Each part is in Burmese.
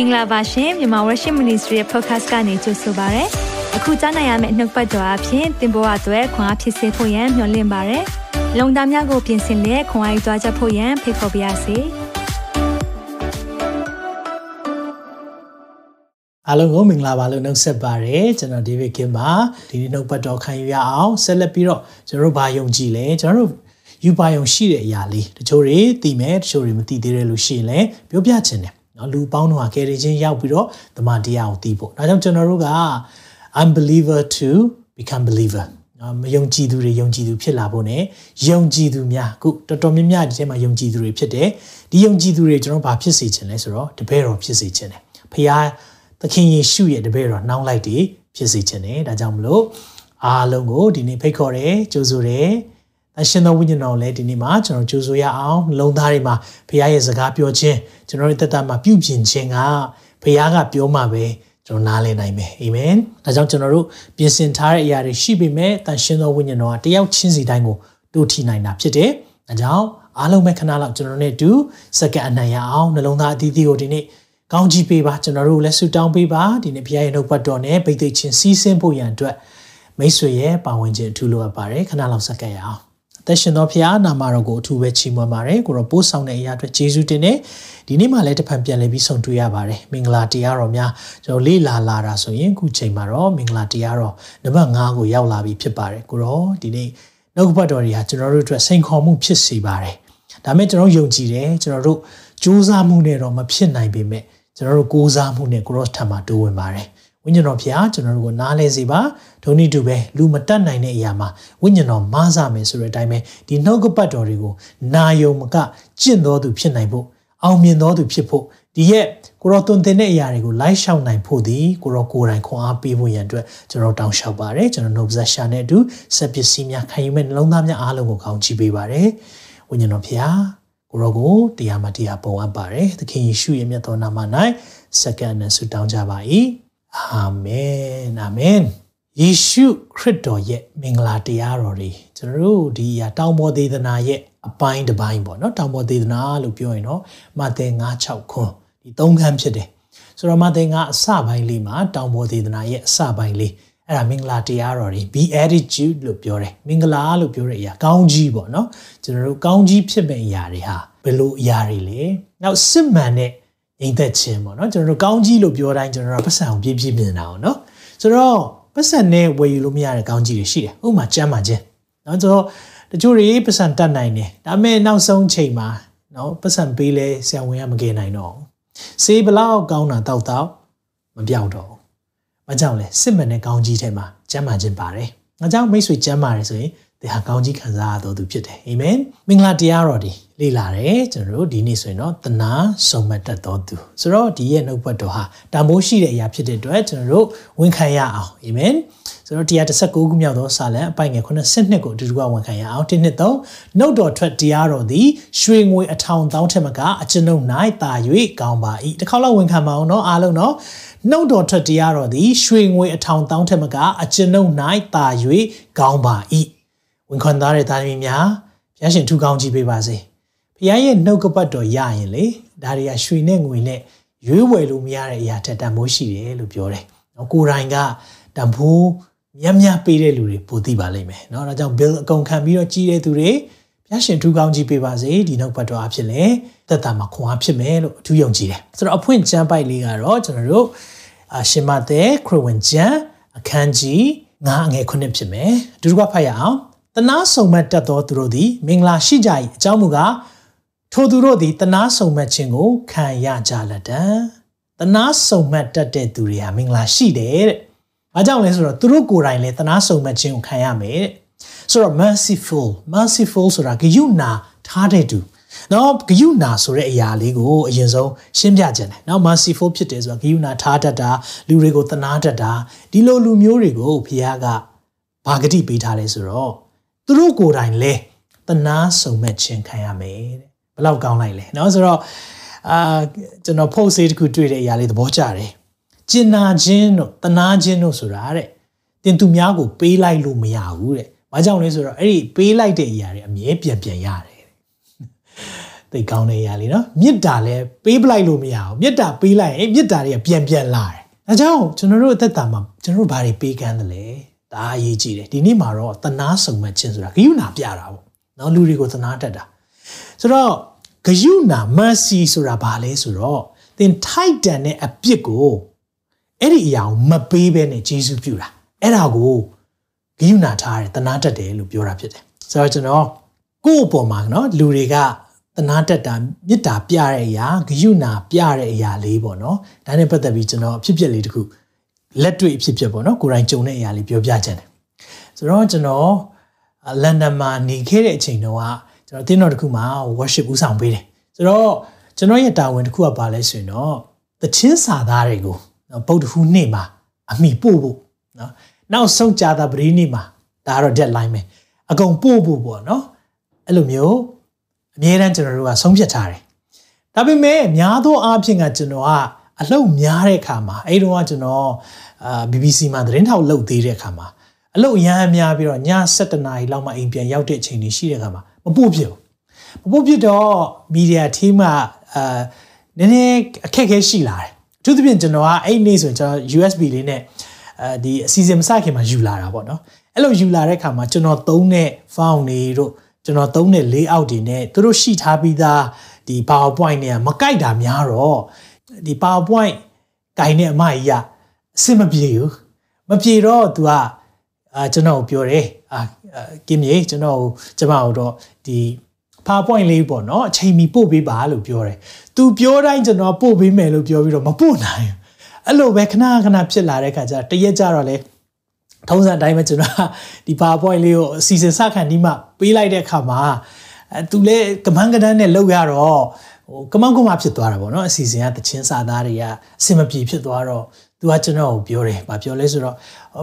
င်္ဂလာပါရှင်မြန်မာ Worship Ministry ရဲ့ podcast ကနေကြိုဆိုပါရစေ။အခုကြားနိုင်ရမယ့်နှုတ်ပတ်တော်အဖြစ်သင်ပေါ်အပ်ွယ်ခွန်အားဖြစ်စေဖို့ယံမျှဝင့်ပါရစေ။လုံတာများကိုပြင်ဆင်လက်ခွန်အားယူကြားချက်ဖို့ယံဖိတ်ခေါ်ပါရစေ။အားလုံးကိုမင်္ဂလာပါလို့နှုတ်ဆက်ပါရစေကျွန်တော်ဒေးဗစ်ကင်ပါဒီနေ့နှုတ်ပတ်တော်ခံယူရအောင်ဆက်လက်ပြီးတော့ကျွန်တော်တို့ဘာယုံကြည်လဲကျွန်တော်တို့ယူပါယုံရှိတဲ့အရာလေးတချို့တွေသိမယ်တချို့တွေမသိသေးတယ်လို့ရှိရင်လည်းပြောပြချင်တယ် နော်လူပေါင်းတော့ကယ်တင်ခြင်းရောက်ပြီးတော့တမန်တရားကိုသိဖို့ဒါကြောင့်ကျွန်တော်တို့က unbeliever to become believer နော်မယုံကြည်သူတွေယုံကြည်သူဖြစ်လာဖို့ ਨੇ ယုံကြည်သူများအခုတော်တော်များများဒီထဲမှာယုံကြည်သူတွေဖြစ်တယ်ဒီယုံကြည်သူတွေကျွန်တော်ဘာဖြစ်စေချင်လဲဆိုတော့တပည့်တော်ဖြစ်စေချင်တယ်ဖခင်သခင်ယေရှုရဲ့တပည့်တော်နှောင်းလိုက်တည်ဖြစ်စေချင်တယ်ဒါကြောင့်မလို့အားလုံးကိုဒီနေ့ဖိတ်ခေါ်တယ်ကြိုးဆိုတယ် အရှင်သောဝိညာဉ်တော်လည်းဒီနေ့မှာကျွန်တော်ကြိုးဆိုရအောင်နှလုံးသားတွေမှာဖခင်ရဲ့စကားပြောခြင်းကျွန်တော်ရဲ့သက်တာမှာပြုပြင်ခြင်းကဖခင်ကပြောမှပဲကျွန်တော်နားလည်နိုင်မယ်အာမင်ဒါကြောင့်ကျွန်တော်တို့ပြင်ဆင်ထားတဲ့အရာတွေရှိပေမဲ့တန်ရှင်သောဝိညာဉ်တော်ကတယောက်ချင်းစီတိုင်းကိုတို့ထိနိုင်တာဖြစ်တယ်ဒါကြောင့်အားလုံးပဲခဏလောက်ကျွန်တော်နဲ့အတူစက္ကန့်အနံ့ရအောင်နှလုံးသားအသီးသီးကိုဒီနေ့ကောင်းကြီးပေးပါကျွန်တော်တို့လည်းဆုတောင်းပေးပါဒီနေ့ဘုရားရဲ့နှုတ်ပတ်တော်နဲ့ဗိသိက်ချင်းစီးဆင်းဖို့ရန်အတွက်မိတ်ဆွေရဲ့ပါဝင်ခြင်းအထူးလိုအပ်ပါတယ်ခဏလောက်စက္ကန့်ရအောင် သက်ရှင်သောဖခင်နာမတော်ကိုအထူးပဲချီးမွမ်းပါတယ်ကိုတော့ပို့ဆောင်တဲ့အရာအတွက်ယေရှုတင်နေဒီနေ့မှလည်းတဖန်ပြန်လည်ပြီးဆုံတွေ့ရပါတယ်မင်္ဂလာတရားတော်များကျွန်တော်လေးလာလာတာဆိုရင်ခုချိန်မှာတော့မင်္ဂလာတရားတော်နံပါတ်5ကိုရောက်လာပြီဖြစ်ပါတယ်ကိုတော့ဒီနေ့နှုတ်ဘတ်တော်တွေဟာကျွန်တော်တို့အတွက်စိန်ခေါ်မှုဖြစ်စေပါတယ်ဒါမဲ့ကျွန်တော်ယုံကြည်တယ်ကျွန်တော်တို့စူးစမ်းမှုနဲ့တော့မဖြစ်နိုင်ပေမဲ့ကျွန်တော်တို့ကိုးစားမှုနဲ့ကိုရော့ထံမှာတိုးဝင်ပါတယ် ဝိညာဉ်တော်ဖျားကျွန်တော်တို့ကိုနားလဲစေပါဒုံဤတူပဲလူမတတ်နိုင်တဲ့အရာမှာဝိညာဉ်တော်မားစားမယ်ဆိုတဲ့အတိုင်းပဲဒီနှုတ်ကပတ်တော်တွေကိုနာယုံမကကျင့်တော်သူဖြစ်နိုင်ဖို့အောင်မြင်တော်သူဖြစ်ဖို့ဒီရဲ့ကိုရောသွန်သင်တဲ့အရာတွေကိုလိုက်ရှောင်နိုင်ဖို့ဒီကိုရောကိုယ်တိုင်ခွန်အားပေးဖို့ရန်အတွက်ကျွန်တော်တောင်းလျှောက်ပါတယ်ကျွန်တော်နှုတ်ဆက်ရှာနဲ့အတူစက်ပစ္စည်းများခံယူမဲ့နှလုံးသားများအားလုံးကိုကောင်းချီးပေးပါတယ်ဝိညာဉ်တော်ဖျားကိုရောကိုတရားမှတရားပုံအပ်ပါတယ်သခင်ယေရှုရဲ့မြတ်တော်နာမ၌စက္ကန့်နဲ့ဆုတောင်းကြပါ၏ အာမင်အာမင်ယေရှုခရစ်တော်ရဲ့မင်္ဂလာတရားတော်တွေကျွန်တော်တို့ဒီတောင်ပေါ်သေးသနာရဲ့အပိုင်းတစ်ပိုင်းပေါ့နော်တောင်ပေါ်သေးသနာလို့ပြောရင်တော့မဿဲ9:6ခွန်းဒီသုံးခန်းဖြစ်တယ်ဆိုတော့မဿဲ9အစပိုင်းလေးမှာတောင်ပေါ်သေးသနာရဲ့အစပိုင်းလေးအဲ့ဒါမင်္ဂလာတရားတော်တွေ be attitude လို့ပြောတယ်မင်္ဂလာလို့ပြောတဲ့အရာကောင်းကြီးပေါ့နော်ကျွန်တော်တို့ကောင်းကြီးဖြစ်မဲ့အရာတွေဟာဘယ်လိုအရာတွေလဲနောက်စစ်မှန်တဲ့ ညီသက်ခြင်းပေါ့နော်ကျွန်တော်တို့ကောင်းကြီးလို့ပြောတိုင်းကျွန်တော်တို့ပတ်စံအောင်ပြည့်ပြည့်မြင်တာအောင်နော်ဆိုတော့ပတ်စံနဲ့ဝယ်ယူလို့မရတဲ့ကောင်းကြီးတွေရှိတယ်ဥပမာကျမ်းမာခြင်းနော်ဆိုတော့တချို့တွေပတ်စံတတ်နိုင်တယ်ဒါပေမဲ့နောက်ဆုံးချိန်မှာနော်ပတ်စံပေးလဲဆရာဝန်ကမကယ်နိုင်တော့ဆေးဘလောက်ကောင်းတာတောက်တောက်မပြောက်တော့ဘာကြောင့်လဲစစ်မှန်တဲ့ကောင်းကြီးထဲမှာကျမ်းမာခြင်းပါတယ်ငါကြောင့်မိတ်ဆွေကျမ်းမာတယ်ဆိုရင် သင်ဟာကောင်းကြီးခံစားရတော်သူဖြစ်တယ်အာမင်မင်္ဂလာတရားတော်ဒီလေ့လာတယ်ကျွန်တော်တို့ဒီနေ့ဆိုရင်တော့တနာစုံမတ်တတ်တော်သူဆိုတော့ဒီရဲ့နှုတ်ဘတ်တော်ဟာတန်ဖိုးရှိတဲ့အရာဖြစ်တဲ့အတွက်ကျွန်တော်တို့ဝန်ခံရအောင်အာမင်ဆိုတော့119ခုမြောက်သောစာလံအပိုင်ငယ်82ကိုအတူတူကဝန်ခံရအောင်1နှစ်3နှုတ်တော်ထွက်တရားတော်သည်ရွှေငွေအထောင်တောင်းထက်မကအကျွန်ုပ်၌တာ၍ကောင်းပါ၏တစ်ခေါက်လောက်ဝန်ခံပါအောင်เนาะအားလုံးเนาะနှုတ်တော်ထွက်တရားတော်သည်ရွှေငွေအထောင်တောင်းထက်မကအကျွန်ုပ်၌တာ၍ကောင်းပါ၏ ဝန်ခံသားတဲ့သားသမီးများဘုရားရှင်ထူကောင်းကြည့်ပေးပါစေဘုရားရဲ့နှုတ်ကပတ်တော်ရရင်လေဒါတွေကရွှေနဲ့ငွေနဲ့ရွေးဝယ်လို့မရတဲ့အရာထက်တန်ဖိုးရှိတယ်လို့ပြောတယ်။နော်ကိုယ်တိုင်ကတန်ဖိုးမြတ်မြတ်ပေးတဲ့လူတွေပိုသိပါလိမ့်မယ်။နော်ဒါကြောင့် bill အကုန်ခံပြီးတော့ကြီးတဲ့သူတွေဘုရားရှင်ထူကောင်းကြည့်ပေးပါစေဒီနှုတ်ပတ်တော်အဖြစ်လေသက်တာမှာခွန်အားဖြစ်မယ်လို့အထူးယုံကြည်တယ်။ဆိုတော့အဖွင့်ကျမ်းပိုက်လေးကတော့ကျွန်တော်တို့အရှင်မသက်ခရစ်ဝင်ကျမ်းအခန်းကြီး9အငယ်9ဖြစ်မယ်။အတူတူကဖတ်ရအောင်။ တနာဆုံမဲ့တတ်သောသူတို့သည်မင်္ဂလာရှိကြ၏အကြောင်းမူကားထိုသူတို့သည်တနာဆုံမဲ့ခြင်းကိုခံရကြလက်တံတနာဆုံမဲ့တတ်တဲ့သူတွေဟာမင်္ဂလာရှိတယ်တဲ့။ဘာကြောင့်လဲဆိုတော့သူတို့ကိုယ်တိုင်လည်းတနာဆုံမဲ့ခြင်းကိုခံရမယ်တဲ့။ဆိုတော့ merciful merciful ဆိုတာဂယုဏထားတဲ့သူနော်ဂယုဏဆိုတဲ့အရာလေးကိုအရင်ဆုံးရှင်းပြခြင်းတယ်နော် merciful ဖြစ်တယ်ဆိုတာဂယုဏထားတတ်တာလူတွေကိုတနာတတ်တာဒီလိုလူမျိုးတွေကိုဘုရားကဘာဂတိပေးထားလဲဆိုတော့ သူတို့ကိုယ်တိုင်လဲတနာဆုံမဲ့ခြင်းခံရမယ်တဲ့ဘလောက်ကောင်းလိုက်လဲเนาะဆိုတော့အာကျွန်တော် post လေးတစ်ခုတွေ့တဲ့အရာလေးသဘောကျတယ်ကျင်နာခြင်းတို့တနာခြင်းတို့ဆိုတာတဲ့တင်သူများကိုပေးလိုက်လို့မရဘူးတဲ့ဘာကြောင့်လဲဆိုတော့အဲ့ဒီပေးလိုက်တဲ့အရာတွေအမြဲပြန်ပြန်ရတယ်တဲ့ သိကောင်းတဲ့အရာလေးနော်မေတ္တာလည်းပေးပလိုက်လို့မရအောင်မေတ္တာပေးလိုက်ရင်မေတ္တာတွေကပြန်ပြန်လာတယ်။ဒါကြောင့်ကျွန်တော်တို့အသက်တာမှာကျွန်တော်တို့ဘာတွေပေးကမ်းသလဲ။ ဒါအရေးကြီးတယ်။ဒီနေ့မှာတော့တနာဆုံမဲ့ခြင်းဆိုတာဂယုဏပြတာပေါ့။နော်လူတွေကိုတနာတတ်တာ။ဆိုတော့ဂယုဏ mercy ဆိုတာဘာလဲဆိုတော့သင်ထိုက်တန်တဲ့အပြစ်ကိုအဲ့ဒီအရာကိုမပေးဘဲနဲ့ဂျေစုပြုတာ။အဲ့ဒါကိုဂယုဏထားတယ်တနာတတ်တယ်လို့ပြောတာဖြစ်တယ်။ဆိုတော့ကျွန်တော်ကိုယ့်အပေါ်မှာနော်လူတွေကတနာတက်တာမေတ္တာပြတဲ့အရာဂယုဏပြတဲ့အရာလေးပေါ့နော်ဒါနဲ့ပတ်သက်ပြီးကျွန်တော်အဖြစ်အပျက်လေးတခု လက်တွေ့အဖြစ်အပျက်ပေါ့နော်ကိုယ်တိုင်ကြုံတဲ့အရာလေးပြောပြချင်တယ်ဆိုတော့ကျွန်တော်လန်ဒန်မှာနေခဲ့တဲ့အချိန်တုန်းကကျွန်တော်တင်းတော်တခုမှာ worship ဦးဆောင်ပေးတယ်ဆိုတော့ကျွန်တော်ရဲ့တာဝန်တစ်ခုကပါလဲဆိုရင်တော့တချင်းစာသားတွေကိုနော်ဗုဒ္ဓဟူးနေ့မှာအမိပို့ဖို့နော်နောက်ဆုံးကြာတာပရိနေ့မှာဒါကတော့ deadline ပဲအကုန်ပို့ဖို့ပေါ့နော်အဲ့လိုမျိုးအမြဲတမ်းကျွန်တော်တို့ကဆုံးဖြတ်ထားတယ်။ဒါပေမဲ့များသောအားဖြင့်ကကျွန်တော်က အလှုပ်များတဲ့အခါမှာအဲ့တုန်းကကျွန်တော်အာ BBC မှာသတင်းထောက်လုပ်သေးတဲ့အခါမှာအလှုပ်ရမ်းများပြီးတော့ည7:00နာရီလောက်မှအိမ်ပြန်ရောက်တဲ့အချိန်တွေရှိတဲ့အခါမှာမပို့ဖြစ်ဘူး။မပို့ဖြစ်တော့မီဒီယာ team ကအာနည်းနည်းအခက်အခဲရှိလာတယ်။အထူးသဖြင့်ကျွန်တော်ကအဲ့နေ့ဆိုရင်ကျွန်တော် USB လေးနဲ့အဲဒီအစီအစဉ်မစခင်မှာယူလာတာပေါ့နော်။အဲ့လိုယူလာတဲ့အခါမှာကျွန်တော်သုံးတဲ့ file တွေတို့ကျွန်တော်သုံးတဲ့ layout တွေနဲ့သူတို့ရှိထားပြီးသားဒီ PowerPoint တွေကမကိုက်တာများတော့ ဒီ PowerPoint ကင်တဲ့အမကြီးကအဆင်မပြေဘူးမပြေတော့ तू ကအာကျွန်တော်ပြောတယ်အာကင်းမြေကျွန်တော်ကျွန်မတို့ဒီ PowerPoint လေးပေါ့နော်အချိန်မီပို့ပေးပါလို့ပြောတယ်။ तू ပြောတိုင်းကျွန်တော်ပို့ပေးမယ်လို့ပြောပြီးတော့မပို့နိုင်ဘူး။အဲ့လိုပဲခဏခဏဖြစ်လာတဲ့ခါကျတရက်ကြတော့လေထုံးစံအတိုင်းပဲကျွန်တော်ဒီ PowerPoint လေးကိုအစီအစဉ်စခံဒီမှပေးလိုက်တဲ့အခါမှာအဲသူလည်းကမန်းကဒန်းနဲ့လောက်ရတော့ ဟိုကမောက်ကမဖြစ်သွားတာပေါ့နော်အစီအစဉ်ကတချင်းစာသားတွေကအစင်မပြေဖြစ်သွားတော့သူကကျွန်တော်ကိုပြောတယ်။ဗာပြောလဲဆိုတော့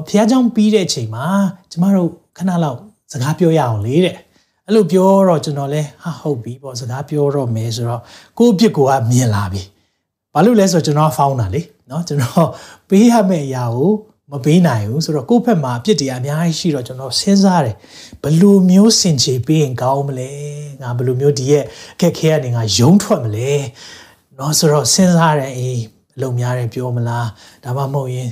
ဖះเจ้าပြီးတဲ့အချိန်မှာကျမတို့ခဏလောက်စကားပြောရအောင်လေတဲ့။အဲ့လိုပြောတော့ကျွန်တော်လဲဟာဟုတ်ပြီပေါ့စကားပြောတော့မယ်ဆိုတော့ကိုယ့်အပြစ်ကိုကမြင်လာပြီ။ဘာလို့လဲဆိုတော့ကျွန်တော်ဖောင်းတာလေနော်ကျွန်တော်ပေးရမယ့်အရာကို မပေးနိုင်ဘူးဆိုတော့ကိုယ့်ဘက်မှာအပြစ်တွေအများကြီးရှိတော့ကျွန်တော်စဉ်းစားတယ်ဘလို့မျိုးစင်ချေပေးရင်ကောင်းမလဲငါဘလို့မျိုးဒီရဲ့အခက်ခဲကနေငါယုံထွက်မလဲเนาะဆိုတော့စဉ်းစားတယ်အေးအလုံးများတယ်ပြောမလားဒါမှမဟုတ်ရင်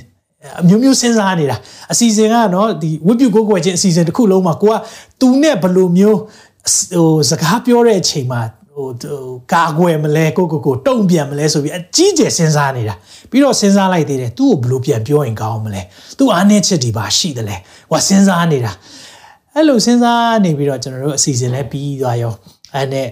အမျိုးမျိုးစဉ်းစားနေတာအစီအစဉ်ကနော်ဒီဝိပုကိုကိုွယ်ချင်းအစီအစဉ်တစ်ခုလုံးမှာကိုကသူနဲ့ဘလို့မျိုးဟိုစကားပြောတဲ့အချိန်မှာ ဟိုကာကွယ်မလဲကိုကိုကိုတုံ့ပြန်မလဲဆိုပြီးအကြီးကျယ်စဉ်းစားနေတာပြီးတော့စဉ်းစားလိုက်သေးတယ်သူ့ကိုဘယ်လိုပြန်ပြောရင်ကောင်းမလဲသူ့အားနည်းချက်တွေပါရှိတယ်လဲဟိုစဉ်းစားနေတာအဲ့လိုစဉ်းစားနေပြီးတော့ကျွန်တော်တို့အစီအစဉ်လဲပြီးသွားရောအဲ့နဲ့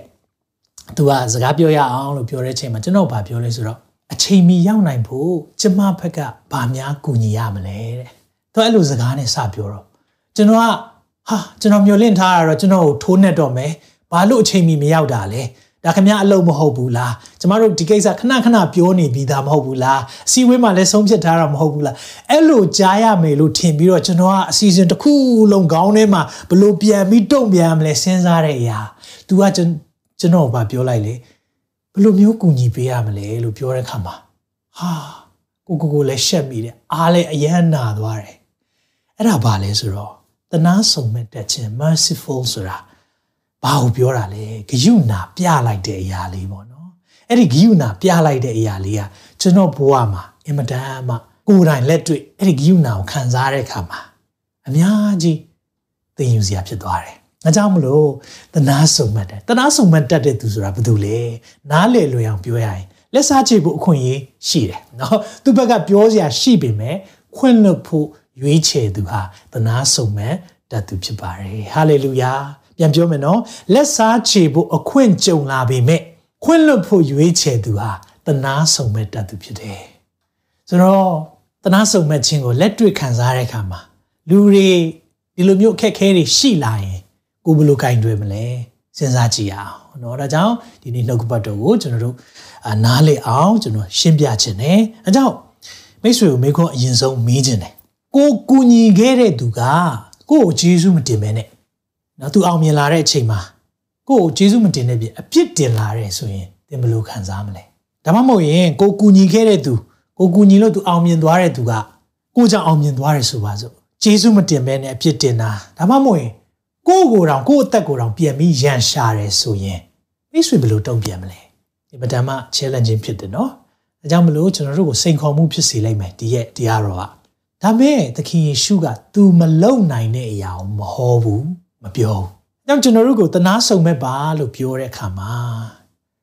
သူကစကားပြောရအောင်လို့ပြောတဲ့အချိန်မှာကျွန်တော်ဗာပြောလဲဆိုတော့အချိန်မီရောက်နိုင်ဖို့ကျမဘက်ကဗာများကူညီရမလဲတဲ့သူအဲ့လိုစကားနဲ့စပြောတော့ကျွန်တော်ကဟာကျွန်တော်မျှော်လင့်ထားတာတော့ကျွန်တော်ကိုထိုးနှက်တော့မယ် ဘာလို့အချိန်မီမရောက်တာလဲဒါခမအလုပ်မဟုတ်ဘူးလားကျမတို့ဒီကိစ္စခဏခဏပြောနေပြီးသားမဟုတ်ဘူးလားအစည်းအဝေးမှာလည်းဆုံးဖြတ်ထားတာမဟုတ်ဘူးလားအဲ့လိုကြားရမယ်လို့ထင်ပြီးတော့ကျွန်တော်ကအစီအစဉ်တစ်ခုလုံးခေါင်းထဲမှာဘလို့ပြန်ပြီးတုံ့ပြန်မလဲစဉ်းစားတဲ့အရာ तू ကကျွန်တော်ဘာပြောလိုက်လေဘလို့မျိုးကူညီပေးရမလဲလို့ပြောတဲ့ခါမှာဟာကိုကိုကိုလည်းရှက်မိတယ်အားလည်းအယမ်းနာသွားတယ်အဲ့ဒါဘာလဲဆိုတော့တနာဆုံမဲ့တက်ခြင်း merciful ဆိုတာ ဘာကိုပြောတာလဲဂယုဏပြလိုက်တဲ့အရာလေးပေါ့နော်အဲ့ဒီဂယုဏပြလိုက်တဲ့အရာလေးကကျွန်တော်ဘဝမှာအင်မတန်မှကိုယ်တိုင်လက်တွေ့အဲ့ဒီဂယုဏကိုခံစားတဲ့အခါမှာအများကြီးသင်ယူစရာဖြစ်သွားတယ်။ဒါကြောင့်မလို့တနာဆုံမှတ်တယ်။တနာဆုံမှတ်တတ်တဲ့သူဆိုတာဘာလို့လဲ။နားလေလွယ်အောင်ပြောရရင်လက်စားချေဖို့အခွင့်အရေးရှိတယ်နော်။သူ့ဘက်ကပြောစရာရှိပေမဲ့ခွင့်လွတ်ဖို့ရွေးချယ်သူဟာတနာဆုံမှတ်တတ်သူဖြစ်ပါတယ်။ဟာလေလုယာ။ ပြန်ပြောမယ်နော်လက်စားချေဖို့အခွင့်ကြုံလာပေမဲ့ခွင့်လွတ်ဖို့ရွေးချယ်သူဟာတနာဆုံမဲ့တတ်သူဖြစ်တယ်ဆိုတော့တနာဆုံမဲ့ခြင်းကိုလက်တွေ့ခံစားတဲ့အခါမှာလူတွေဒီလိုမျိုးအခက်အခဲတွေရှိလာရင်ကိုဘယ်လိုကင်တွယ်မလဲစဉ်းစားကြည့်ရအောင်เนาะဒါကြောင့်ဒီနေ့နှုတ်ကပတ်တော်ကိုကျွန်တော်တို့နားလည်အောင်ကျွန်တော်ရှင်းပြခြင်းတယ်အဲကြောင့်မိတ်ဆွေကိုမိခွန်းအရင်ဆုံးမေးခြင်းတယ်ကိုကူညီခဲ့တဲ့သူကကို့ကိုဂျေစုမတင်မဲနဲ့ နော်သူအောင်မြင်လာတဲ့အချိန်မှာကိုယ့်ကိုကျေးဇူးမတင်တဲ့ပြအပြစ်တင်လာတယ်ဆိုရင်သင်ဘယ်လိုခံစားမလဲဒါမှမဟုတ်ရင်ကိုကူညီခဲ့တဲ့သူကိုကူညီလို့သူအောင်မြင်သွားတဲ့သူကကိုကြောင့်အောင်မြင်သွားတယ်ဆိုပါစို့ကျေးဇူးမတင်ဘဲနဲ့အပြစ်တင်တာဒါမှမဟုတ်ရင်ကိုယ့်ကိုယ်တောင်ကိုယ့်အသက်ကိုယ်တောင်ပြန်ပြီးရန်ရှာတယ်ဆိုရင်ဘမိတ်ဆွေဘယ်လိုတုံ့ပြန်မလဲဒီပဒံမ challenging ဖြစ်တယ်နော်ဒါကြောင့်မလို့ကျွန်တော်တို့ကိုစိန်ခေါ်မှုဖြစ်စေလိုက်မယ်ဒီရဲ့တရားတော်ကဒါမဲ့သခင်ယေရှုက तू မလုံနိုင်တဲ့အရာကိုမဟောဘူး မပြောဘူး။အဲကြောင့်ကျွန်တော်တို့ကိုတနာဆုံမဲ့ပါလို့ပြောတဲ့အခါမှာ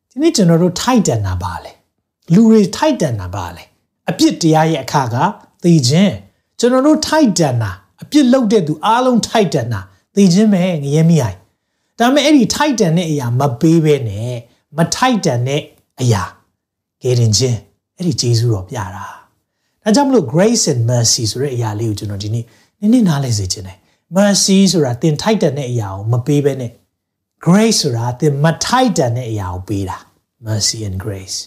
ဒီနေ့ကျွန်တော်တို့ထိုက်တန်တာပါလေ။လူတွေထိုက်တန်တာပါလေ။အပြစ်တရားရဲ့အခါကသိခြင်းကျွန်တော်တို့ထိုက်တန်တာအပြစ်လုပ်တဲ့သူအားလုံးထိုက်တန်တာသိခြင်းပဲငရဲမိအိုင်။ဒါပေမဲ့အဲ့ဒီထိုက်တန်တဲ့အရာမပေးဘဲနဲ့မထိုက်တန်တဲ့အရာကယ်တင်ခြင်းအဲ့ဒီဂျေဇုတော်ပြတာ။ဒါကြောင့်မလို့ grace and mercy ဆိုတဲ့အရာလေးကိုကျွန်တော်ဒီနေ့နည်းနည်းနားလည်စေချင်တယ် mercy ဆိုတာသင်ထိုက်တန်တဲ့အရာကိုမပေးဘဲနဲ့ grace ဆိုတာသင်မထိုက်တန်တဲ့အရာကိုပေးတာ mercy and grace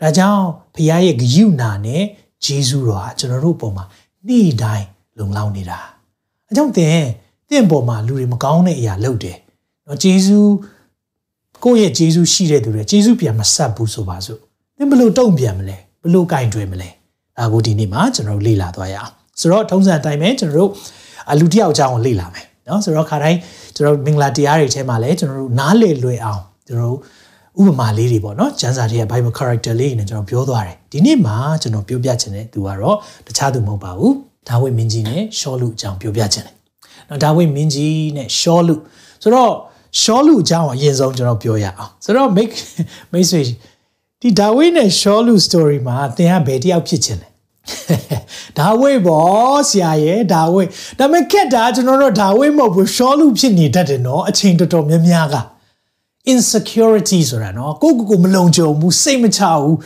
ဒါကြောင့်ဖခင်ရဲ့ဂရုဏာနဲ့ဂျေဇုတော်ဟာကျွန်တော်တို့အပေါ်မှာနေ့တိုင်းလုံလောက်နေတာအဲကြောင့်သင်သင်အပေါ်မှာလူတွေမကောင်းတဲ့အရာလုပ်တယ်နော်ဂျေဇုကိုယ့်ရဲ့ဂျေဇုရှိတဲ့သူတွေဂျေဇုပြန်မဆက်ဘူးဆိုပါစို့သင်ဘယ်လိုတုံ့ပြန်မလဲဘယ်လိုကင်တွယ်မလဲဒါကိုဒီနေ့မှာကျွန်တော်တို့လေ့လာသွားရအောင်ဆိုတော့ထုံးစံအတိုင်းပဲကျွန်တော်တို့ အလူတယောက်အကြောင်းကိုလေ့လာမယ်နော်ဆိုတော့ခါတိုင်းကျွန်တော်မင်္ဂလာတရားတွေထဲမှာလည်းကျွန်တော်တို့နားလည်လွယ်အောင်ကျွန်တော်တို့ဥပမာလေးတွေပေါ့နော်ကျမ်းစာတွေက Bible character လေးတွေနဲ့ကျွန်တော်ပြောသွားတယ်ဒီနေ့မှာကျွန်တော်ပြောပြချင်တဲ့သူကတော့တခြားသူမဟုတ်ပါဘူးဒါဝိမင်းကြီးနဲ့ရှောလူအကြောင်းပြောပြချင်တယ်နော်ဒါဝိမင်းကြီးနဲ့ရှောလူဆိုတော့ရှောလူအကြောင်းအရင်ဆုံးကျွန်တော်ပြောရအောင်ဆိုတော့ make မိတ်ဆွေဒီဒါဝိနဲ့ရှောလူ story မှာသင်ကဘယ်တယောက်ဖြစ်ချင်လဲ ဒါဝိဘောဆရာရဲ့ဒါဝိဒါပေမဲ့ခက်တာကျွန်တော်တို့ဒါဝိမဟုတ်ဘူးရှောလူဖြစ်နေတတ်တယ်နော်အချိန်တော်တော်များများက insecurity ဆိုတာနော်ကိုကိုကိုမလုံခြုံဘူးစိတ်မချဘူး